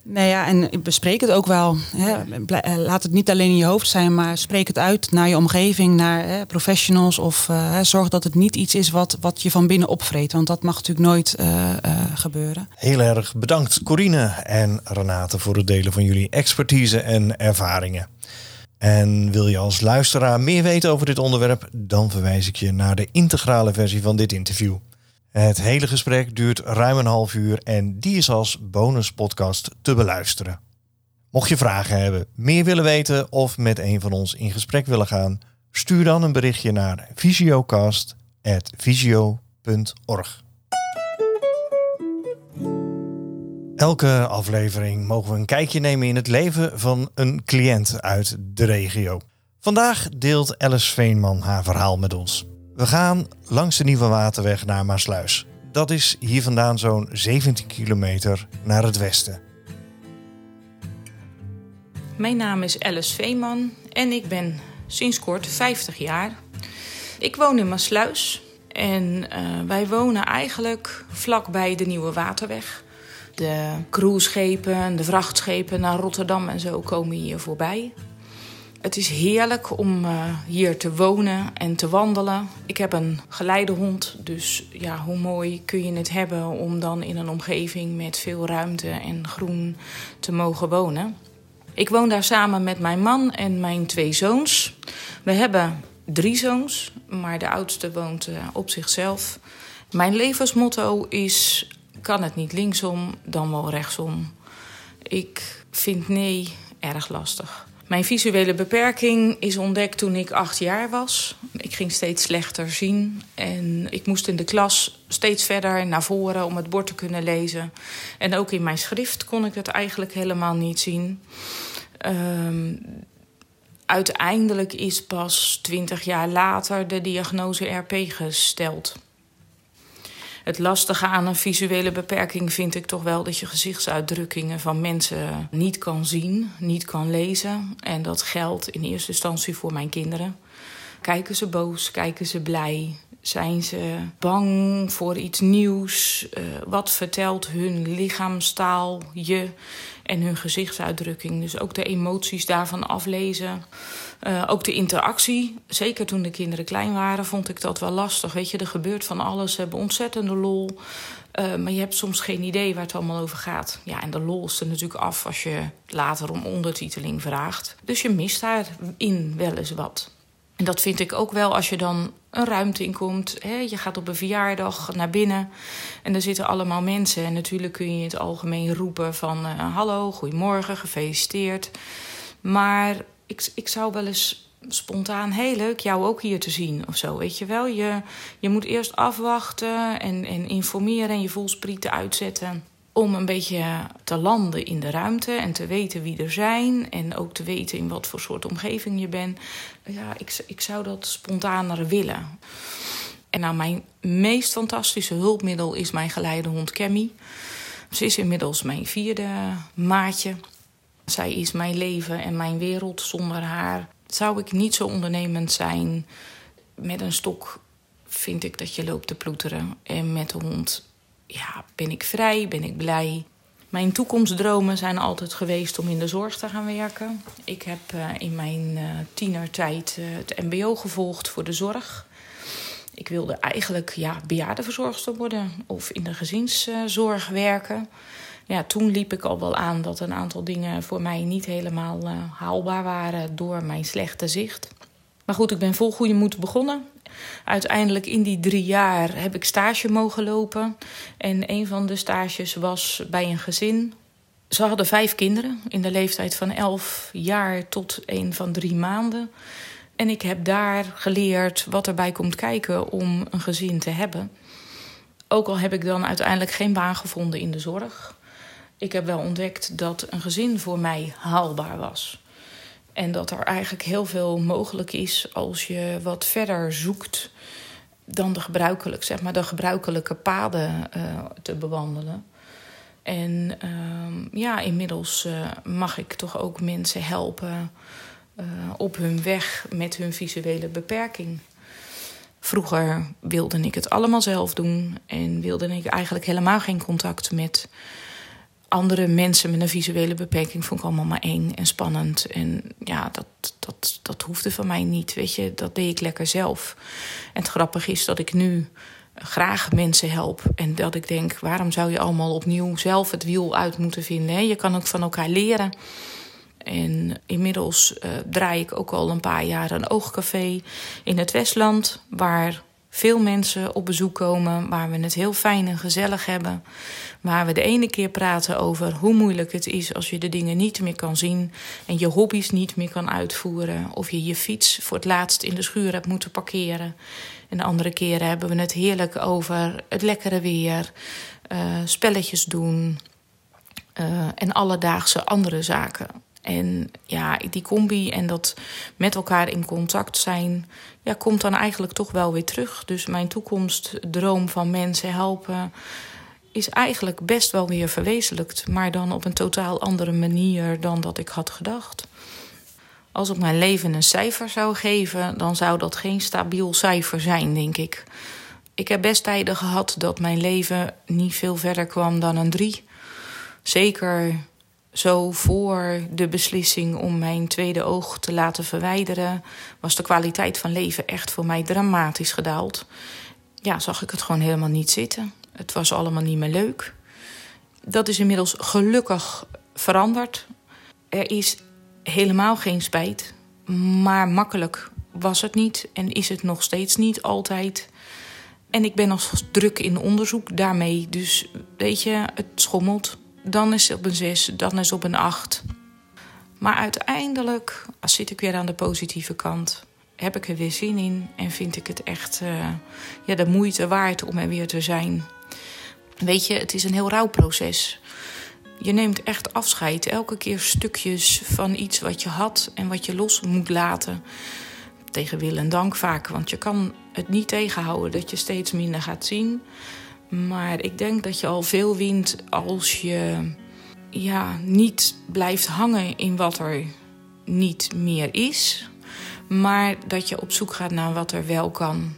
Speaker 14: Nou ja, en bespreek het ook wel. Hè. Laat het niet alleen in je hoofd zijn, maar spreek het uit naar je omgeving, naar hè, professionals. Of uh, zorg dat het niet iets is wat, wat je van binnen opvreet. Want dat mag natuurlijk nooit uh, gebeuren.
Speaker 1: Heel erg bedankt Corine en Renate voor het delen van jullie expertise en ervaringen. En wil je als luisteraar meer weten over dit onderwerp, dan verwijs ik je naar de integrale versie van dit interview. Het hele gesprek duurt ruim een half uur en die is als bonuspodcast te beluisteren. Mocht je vragen hebben, meer willen weten of met een van ons in gesprek willen gaan, stuur dan een berichtje naar visiocast.visio.org. Elke aflevering mogen we een kijkje nemen in het leven van een cliënt uit de regio. Vandaag deelt Alice Veenman haar verhaal met ons. We gaan langs de Nieuwe Waterweg naar Maasluis. Dat is hier vandaan zo'n 17 kilometer naar het westen.
Speaker 16: Mijn naam is Alice Veeman en ik ben sinds kort 50 jaar. Ik woon in Maasluis en uh, wij wonen eigenlijk vlakbij de Nieuwe Waterweg. De cruiseschepen, de vrachtschepen naar Rotterdam en zo komen hier voorbij. Het is heerlijk om uh, hier te wonen en te wandelen. Ik heb een geleidehond, dus ja, hoe mooi kun je het hebben om dan in een omgeving met veel ruimte en groen te mogen wonen. Ik woon daar samen met mijn man en mijn twee zoons. We hebben drie zoons, maar de oudste woont uh, op zichzelf. Mijn levensmotto is: kan het niet linksom, dan wel rechtsom. Ik vind nee erg lastig. Mijn visuele beperking is ontdekt toen ik acht jaar was. Ik ging steeds slechter zien en ik moest in de klas steeds verder naar voren om het bord te kunnen lezen. En ook in mijn schrift kon ik het eigenlijk helemaal niet zien. Ehm, uiteindelijk is pas twintig jaar later de diagnose RP gesteld. Het lastige aan een visuele beperking vind ik toch wel dat je gezichtsuitdrukkingen van mensen niet kan zien, niet kan lezen. En dat geldt in eerste instantie voor mijn kinderen. Kijken ze boos, kijken ze blij, zijn ze bang voor iets nieuws? Uh, wat vertelt hun lichaamstaal je en hun gezichtsuitdrukking? Dus ook de emoties daarvan aflezen. Uh, ook de interactie. Zeker toen de kinderen klein waren, vond ik dat wel lastig. Weet je, er gebeurt van alles. Ze hebben ontzettende lol. Uh, maar je hebt soms geen idee waar het allemaal over gaat. Ja, en de lol is er natuurlijk af als je later om ondertiteling vraagt. Dus je mist daarin wel eens wat. En dat vind ik ook wel als je dan een ruimte inkomt. Hè, je gaat op een verjaardag naar binnen en er zitten allemaal mensen. En natuurlijk kun je in het algemeen roepen van... Uh, hallo, goedemorgen, gefeliciteerd. Maar ik, ik zou wel eens spontaan heel leuk jou ook hier te zien of zo, weet je wel. Je, je moet eerst afwachten en, en informeren en je voelsprieten uitzetten om een beetje te landen in de ruimte en te weten wie er zijn. En ook te weten in wat voor soort omgeving je bent. Ja, ik, ik zou dat spontaner willen. En nou, mijn meest fantastische hulpmiddel is mijn geleidehond Cammy. Ze is inmiddels mijn vierde maatje. Zij is mijn leven en mijn wereld. Zonder haar zou ik niet zo ondernemend zijn. Met een stok vind ik dat je loopt te ploeteren. En met de hond ja, ben ik vrij, ben ik blij. Mijn toekomstdromen zijn altijd geweest om in de zorg te gaan werken. Ik heb uh, in mijn uh, tienertijd uh, het MBO gevolgd voor de zorg. Ik wilde eigenlijk ja, bejaardenverzorgster worden of in de gezinszorg werken. Ja, toen liep ik al wel aan dat een aantal dingen voor mij niet helemaal haalbaar waren door mijn slechte zicht. Maar goed, ik ben vol goede moed begonnen. Uiteindelijk in die drie jaar heb ik stage mogen lopen. En een van de stages was bij een gezin. Ze hadden vijf kinderen in de leeftijd van elf jaar tot een van drie maanden. En ik heb daar geleerd wat erbij komt kijken om een gezin te hebben. Ook al heb ik dan uiteindelijk geen baan gevonden in de zorg. Ik heb wel ontdekt dat een gezin voor mij haalbaar was. En dat er eigenlijk heel veel mogelijk is als je wat verder zoekt dan de gebruikelijke, zeg maar, de gebruikelijke paden uh, te bewandelen. En uh, ja, inmiddels uh, mag ik toch ook mensen helpen uh, op hun weg met hun visuele beperking. Vroeger wilde ik het allemaal zelf doen en wilde ik eigenlijk helemaal geen contact met andere mensen met een visuele beperking vond ik allemaal maar eng en spannend. En ja, dat, dat, dat hoefde van mij niet. Weet je, dat deed ik lekker zelf. En het grappige is dat ik nu graag mensen help. En dat ik denk, waarom zou je allemaal opnieuw zelf het wiel uit moeten vinden? Je kan ook van elkaar leren. En inmiddels uh, draai ik ook al een paar jaar een oogcafé in het Westland, waar veel mensen op bezoek komen, waar we het heel fijn en gezellig hebben. Waar we de ene keer praten over hoe moeilijk het is als je de dingen niet meer kan zien en je hobby's niet meer kan uitvoeren. Of je je fiets voor het laatst in de schuur hebt moeten parkeren. En de andere keren hebben we het heerlijk over het lekkere weer, uh, spelletjes doen uh, en alledaagse andere zaken. En ja, die combi en dat met elkaar in contact zijn, ja, komt dan eigenlijk toch wel weer terug. Dus mijn toekomstdroom van mensen helpen is eigenlijk best wel weer verwezenlijkt, maar dan op een totaal andere manier dan dat ik had gedacht. Als ik mijn leven een cijfer zou geven, dan zou dat geen stabiel cijfer zijn, denk ik. Ik heb best tijden gehad dat mijn leven niet veel verder kwam dan een drie. Zeker zo voor de beslissing om mijn tweede oog te laten verwijderen, was de kwaliteit van leven echt voor mij dramatisch gedaald. Ja, zag ik het gewoon helemaal niet zitten. Het was allemaal niet meer leuk. Dat is inmiddels gelukkig veranderd. Er is helemaal geen spijt, maar makkelijk was het niet en is het nog steeds niet altijd. En ik ben nog druk in onderzoek daarmee, dus weet je, het schommelt dan is het op een 6, dan is het op een 8. Maar uiteindelijk als zit ik weer aan de positieve kant. Heb ik er weer zin in en vind ik het echt uh, ja, de moeite waard om er weer te zijn. Weet je, het is een heel rouwproces. Je neemt echt afscheid. Elke keer stukjes van iets wat je had en wat je los moet laten. Tegen wil en dank vaak, want je kan het niet tegenhouden dat je steeds minder gaat zien. Maar ik denk dat je al veel wint als je ja, niet blijft hangen in wat er niet meer is. Maar dat je op zoek gaat naar wat er wel kan.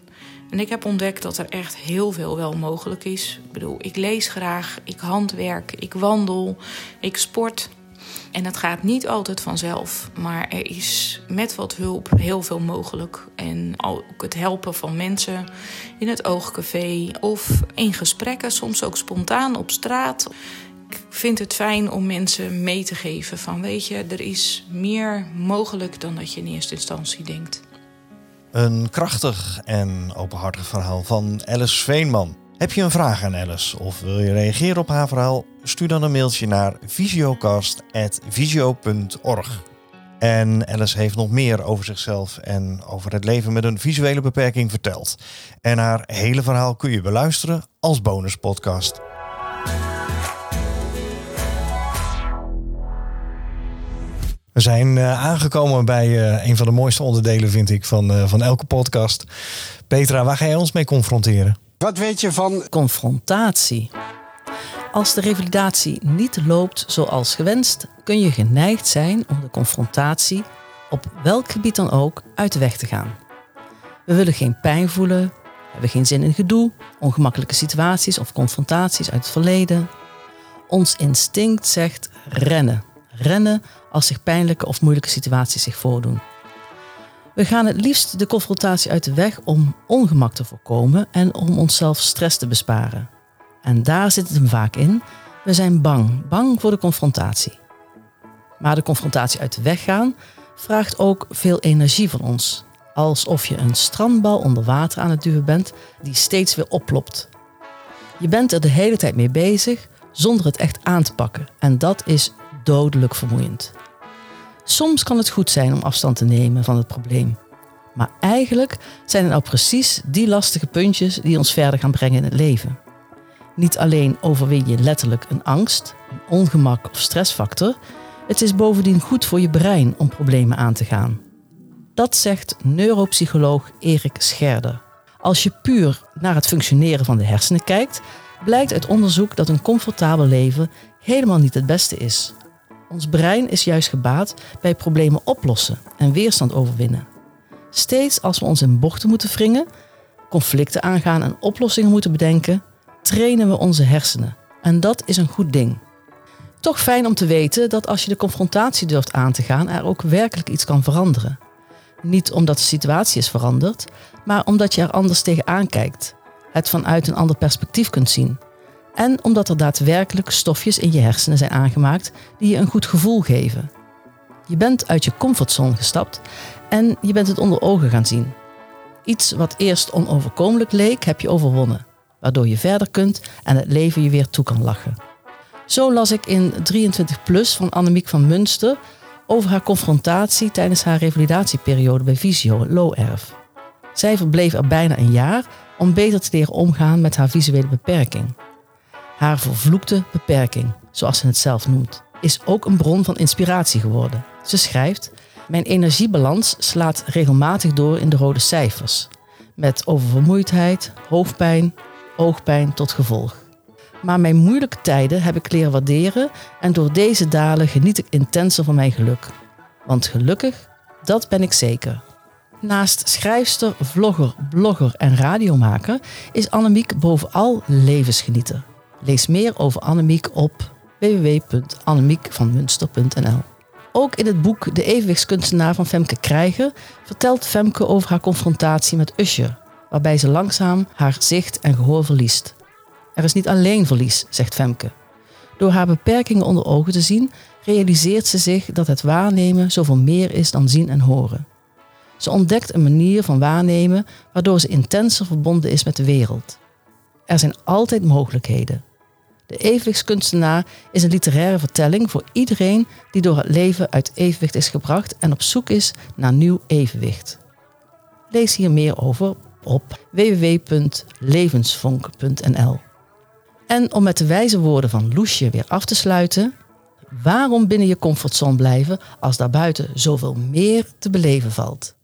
Speaker 16: En ik heb ontdekt dat er echt heel veel wel mogelijk is. Ik bedoel, ik lees graag, ik handwerk, ik wandel, ik sport. En het gaat niet altijd vanzelf, maar er is met wat hulp heel veel mogelijk. En ook het helpen van mensen in het oogcafé of in gesprekken, soms ook spontaan op straat. Ik vind het fijn om mensen mee te geven van weet je, er is meer mogelijk dan dat je in eerste instantie denkt.
Speaker 1: Een krachtig en openhartig verhaal van Alice Veenman. Heb je een vraag aan Alice of wil je reageren op haar verhaal? Stuur dan een mailtje naar visiocast.visio.org. En Alice heeft nog meer over zichzelf en over het leven met een visuele beperking verteld. En haar hele verhaal kun je beluisteren als bonuspodcast. We zijn uh, aangekomen bij uh, een van de mooiste onderdelen, vind ik, van, uh, van elke podcast. Petra, waar ga jij ons mee confronteren?
Speaker 17: Wat weet je van
Speaker 6: confrontatie? Als de revalidatie niet loopt zoals gewenst, kun je geneigd zijn om de confrontatie, op welk gebied dan ook, uit de weg te gaan. We willen geen pijn voelen, hebben geen zin in gedoe, ongemakkelijke situaties of confrontaties uit het verleden. Ons instinct zegt rennen. Rennen als zich pijnlijke of moeilijke situaties zich voordoen. We gaan het liefst de confrontatie uit de weg om ongemak te voorkomen en om onszelf stress te besparen. En daar zit het hem vaak in. We zijn bang, bang voor de confrontatie. Maar de confrontatie uit de weg gaan vraagt ook veel energie van ons. Alsof je een strandbal onder water aan het duwen bent die steeds weer oplopt. Je bent er de hele tijd mee bezig zonder het echt aan te pakken. En dat is dodelijk vermoeiend. Soms kan het goed zijn om afstand te nemen van het probleem. Maar eigenlijk zijn het nou precies die lastige puntjes die ons verder gaan brengen in het leven. Niet alleen overwin je letterlijk een angst, een ongemak of stressfactor, het is bovendien goed voor je brein om problemen aan te gaan. Dat zegt neuropsycholoog Erik Scherder. Als je puur naar het functioneren van de hersenen kijkt, blijkt uit onderzoek dat een comfortabel leven helemaal niet het beste is. Ons brein is juist gebaat bij problemen oplossen en weerstand overwinnen. Steeds als we ons in bochten moeten wringen, conflicten aangaan en oplossingen moeten bedenken, trainen we onze hersenen. En dat is een goed ding. Toch fijn om te weten dat als je de confrontatie durft aan te gaan, er ook werkelijk iets kan veranderen. Niet omdat de situatie is veranderd, maar omdat je er anders tegenaan kijkt, het vanuit een ander perspectief kunt zien en omdat er daadwerkelijk stofjes in je hersenen zijn aangemaakt die je een goed gevoel geven. Je bent uit je comfortzone gestapt en je bent het onder ogen gaan zien. Iets wat eerst onoverkomelijk leek, heb je overwonnen, waardoor je verder kunt en het leven je weer toe kan lachen. Zo las ik in 23 Plus van Annemiek van Munster over haar confrontatie tijdens haar revalidatieperiode bij Visio Low Erf. Zij verbleef er bijna een jaar om beter te leren omgaan met haar visuele beperking. Haar vervloekte beperking, zoals ze het zelf noemt, is ook een bron van inspiratie geworden. Ze schrijft: Mijn energiebalans slaat regelmatig door in de rode cijfers, met oververmoeidheid, hoofdpijn, oogpijn tot gevolg. Maar mijn moeilijke tijden heb ik leren waarderen en door deze dalen geniet ik intenser van mijn geluk. Want gelukkig, dat ben ik zeker. Naast schrijfster, vlogger, blogger en radiomaker is Annemiek bovenal levensgenieter. Lees meer over Annemiek op www.annemiekvanmunster.nl. Ook in het boek De evenwichtskunstenaar van Femke Krijger vertelt Femke over haar confrontatie met Usher, waarbij ze langzaam haar zicht en gehoor verliest. Er is niet alleen verlies, zegt Femke. Door haar beperkingen onder ogen te zien, realiseert ze zich dat het waarnemen zoveel meer is dan zien en horen. Ze ontdekt een manier van waarnemen waardoor ze intenser verbonden is met de wereld. Er zijn altijd mogelijkheden. De Evenwichtskunstenaar is een literaire vertelling voor iedereen die door het leven uit evenwicht is gebracht en op zoek is naar nieuw evenwicht. Lees hier meer over op www.levensvonk.nl. En om met de wijze woorden van Loesje weer af te sluiten, waarom binnen je comfortzone blijven als daarbuiten zoveel meer te beleven valt?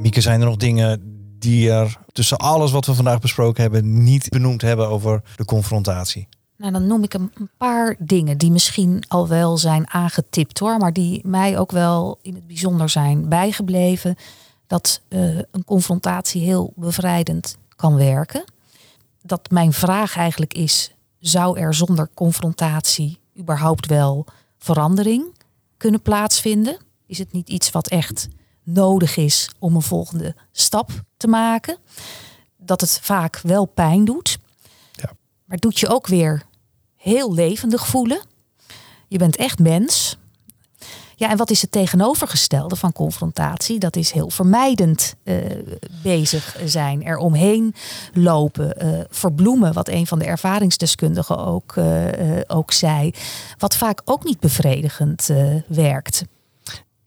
Speaker 1: Mieke, zijn er nog dingen die er tussen alles wat we vandaag besproken hebben niet benoemd hebben over de confrontatie?
Speaker 2: Nou, dan noem ik een paar dingen die misschien al wel zijn aangetipt hoor, maar die mij ook wel in het bijzonder zijn bijgebleven. Dat eh, een confrontatie heel bevrijdend kan werken. Dat mijn vraag eigenlijk is: zou er zonder confrontatie überhaupt wel verandering kunnen plaatsvinden? Is het niet iets wat echt nodig is om een volgende stap te maken? Dat het vaak wel pijn doet, maar het doet je ook weer heel levendig voelen. Je bent echt mens. Ja, en wat is het tegenovergestelde van confrontatie? Dat is heel vermijdend eh, bezig zijn, er omheen lopen, eh, verbloemen, wat een van de ervaringsdeskundigen ook, eh, ook zei. Wat vaak ook niet bevredigend werkt.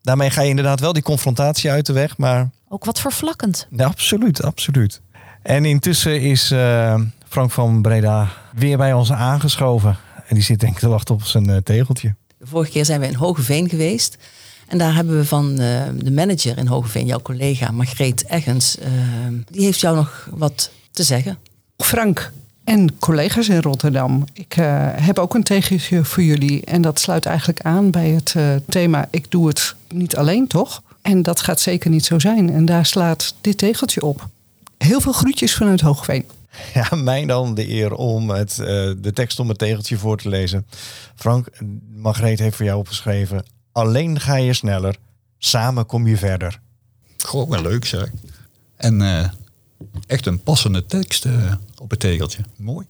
Speaker 1: Daarmee ga je inderdaad wel die confrontatie uit de weg, maar
Speaker 2: Ook wat vervlakkend.
Speaker 1: Ja, absoluut, absoluut. En intussen is eh, Frank van Breda weer bij ons aangeschoven. En die zit denk ik te wachten op zijn eh, tegeltje.
Speaker 6: De vorige keer zijn we in Hogeveen geweest. En daar hebben we van eh, de manager in Hogeveen, jouw collega Margreet Eggens, die heeft jou nog wat te zeggen.
Speaker 17: Frank en collega's in Rotterdam. Ik eh, heb ook een tegeltje voor jullie. En dat sluit eigenlijk aan bij het eh, thema Ik doe het niet alleen, toch? En dat gaat zeker niet zo zijn. En daar slaat dit tegeltje op. Heel veel groetjes vanuit Hoogveen.
Speaker 1: Ja, mij dan de eer om het, eh, de tekst om het tegeltje voor te lezen. Frank, Margreet heeft voor jou opgeschreven. Alleen ga je sneller, samen kom je verder.
Speaker 5: Gewoon wel leuk zeg. En eh, echt een passende tekst eh, op het tegeltje. Mooi.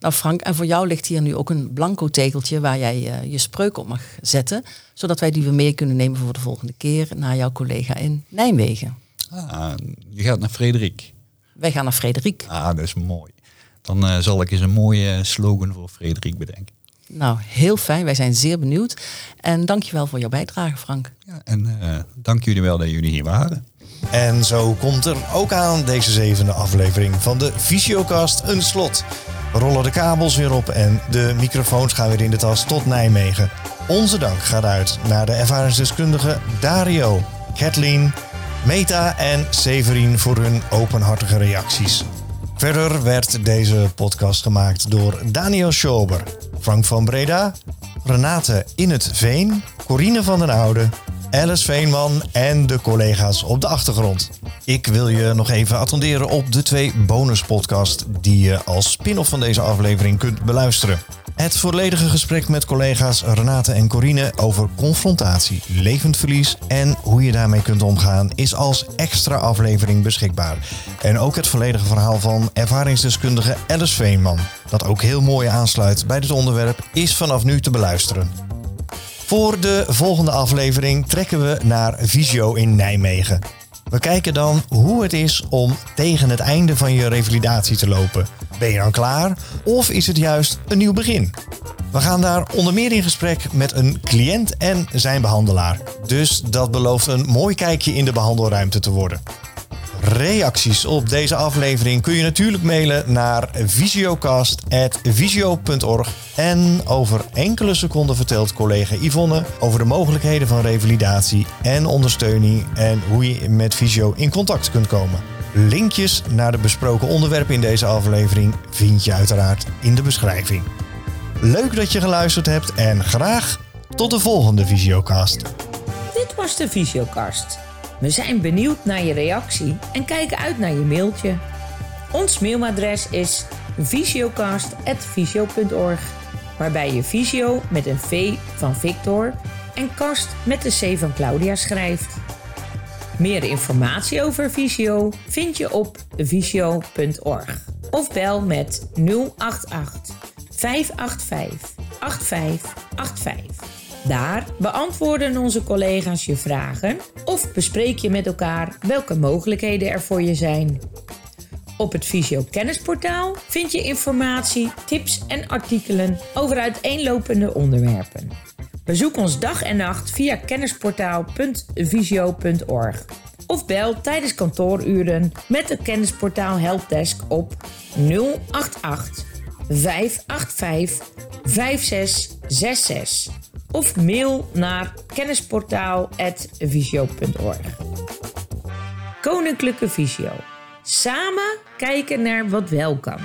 Speaker 6: Nou Frank, en voor jou ligt hier nu ook een blanco tegeltje waar jij eh, je spreuk op mag zetten. Zodat wij die weer mee kunnen nemen voor de volgende keer naar jouw collega in Nijmegen.
Speaker 5: Ah, je gaat naar Frederik.
Speaker 6: Wij gaan naar Frederik.
Speaker 5: Ah, dat is mooi. Dan eh, zal ik eens een mooie slogan voor Frederik bedenken.
Speaker 6: Nou, heel fijn. Wij zijn zeer benieuwd. En dankjewel voor jouw bijdrage, Frank.
Speaker 5: En eh, dank jullie wel dat jullie hier waren.
Speaker 1: En zo komt er ook aan deze zevende aflevering van de Visiocast een slot. Rollen de kabels weer op en de microfoons gaan weer in de tas tot Nijmegen. Onze dank gaat uit naar de ervaringsdeskundigen Dario, Kathleen, Meta en Severin voor hun openhartige reacties. Verder werd deze podcast gemaakt door Daniel Schober, Frank van Breda, Renate In het Veen, Corine van den Oude, Alice Veenman en de collega's op de achtergrond. Ik wil je nog even attenderen op de twee bonuspodcasts die je als spin-off van deze aflevering kunt beluisteren. Het volledige gesprek met collega's Renate en Corine over confrontatie, levend verlies en hoe je daarmee kunt omgaan is als extra aflevering beschikbaar. En ook het volledige verhaal van ervaringsdeskundige Alice Veenman, dat ook heel mooi aansluit bij dit onderwerp, is vanaf nu te beluisteren. Voor de volgende aflevering trekken we naar Visio in Nijmegen. We kijken dan hoe het is om tegen het einde van je revalidatie te lopen. Ben je dan klaar of is het juist een nieuw begin? We gaan daar onder meer in gesprek met een cliënt en zijn behandelaar. Dus dat belooft een mooi kijkje in de behandelruimte te worden. Reacties op deze aflevering kun je natuurlijk mailen naar visiocast.visio.org. En over enkele seconden vertelt collega Yvonne over de mogelijkheden van revalidatie en ondersteuning en hoe je met Visio in contact kunt komen. Linkjes naar de besproken onderwerpen in deze aflevering vind je uiteraard in de beschrijving. Leuk dat je geluisterd hebt en graag tot de volgende Visiocast.
Speaker 4: Dit was de Visiocast. We zijn benieuwd naar je reactie en kijken uit naar je mailtje. Ons mailadres is visiocast.visio.org, waarbij je visio met een V van Victor en kast met de C van Claudia schrijft. Meer informatie over Visio vind je op visio.org of bel met 088 585 8585. Daar beantwoorden onze collega's je vragen of bespreek je met elkaar welke mogelijkheden er voor je zijn. Op het Visio Kennisportaal vind je informatie, tips en artikelen over uiteenlopende onderwerpen. Bezoek ons dag en nacht via kennisportaal.visio.org of bel tijdens kantooruren met de Kennisportaal Helpdesk op 088 585 5666 of mail naar kennisportaal.visio.org. Koninklijke Visio. Samen kijken naar wat wel kan.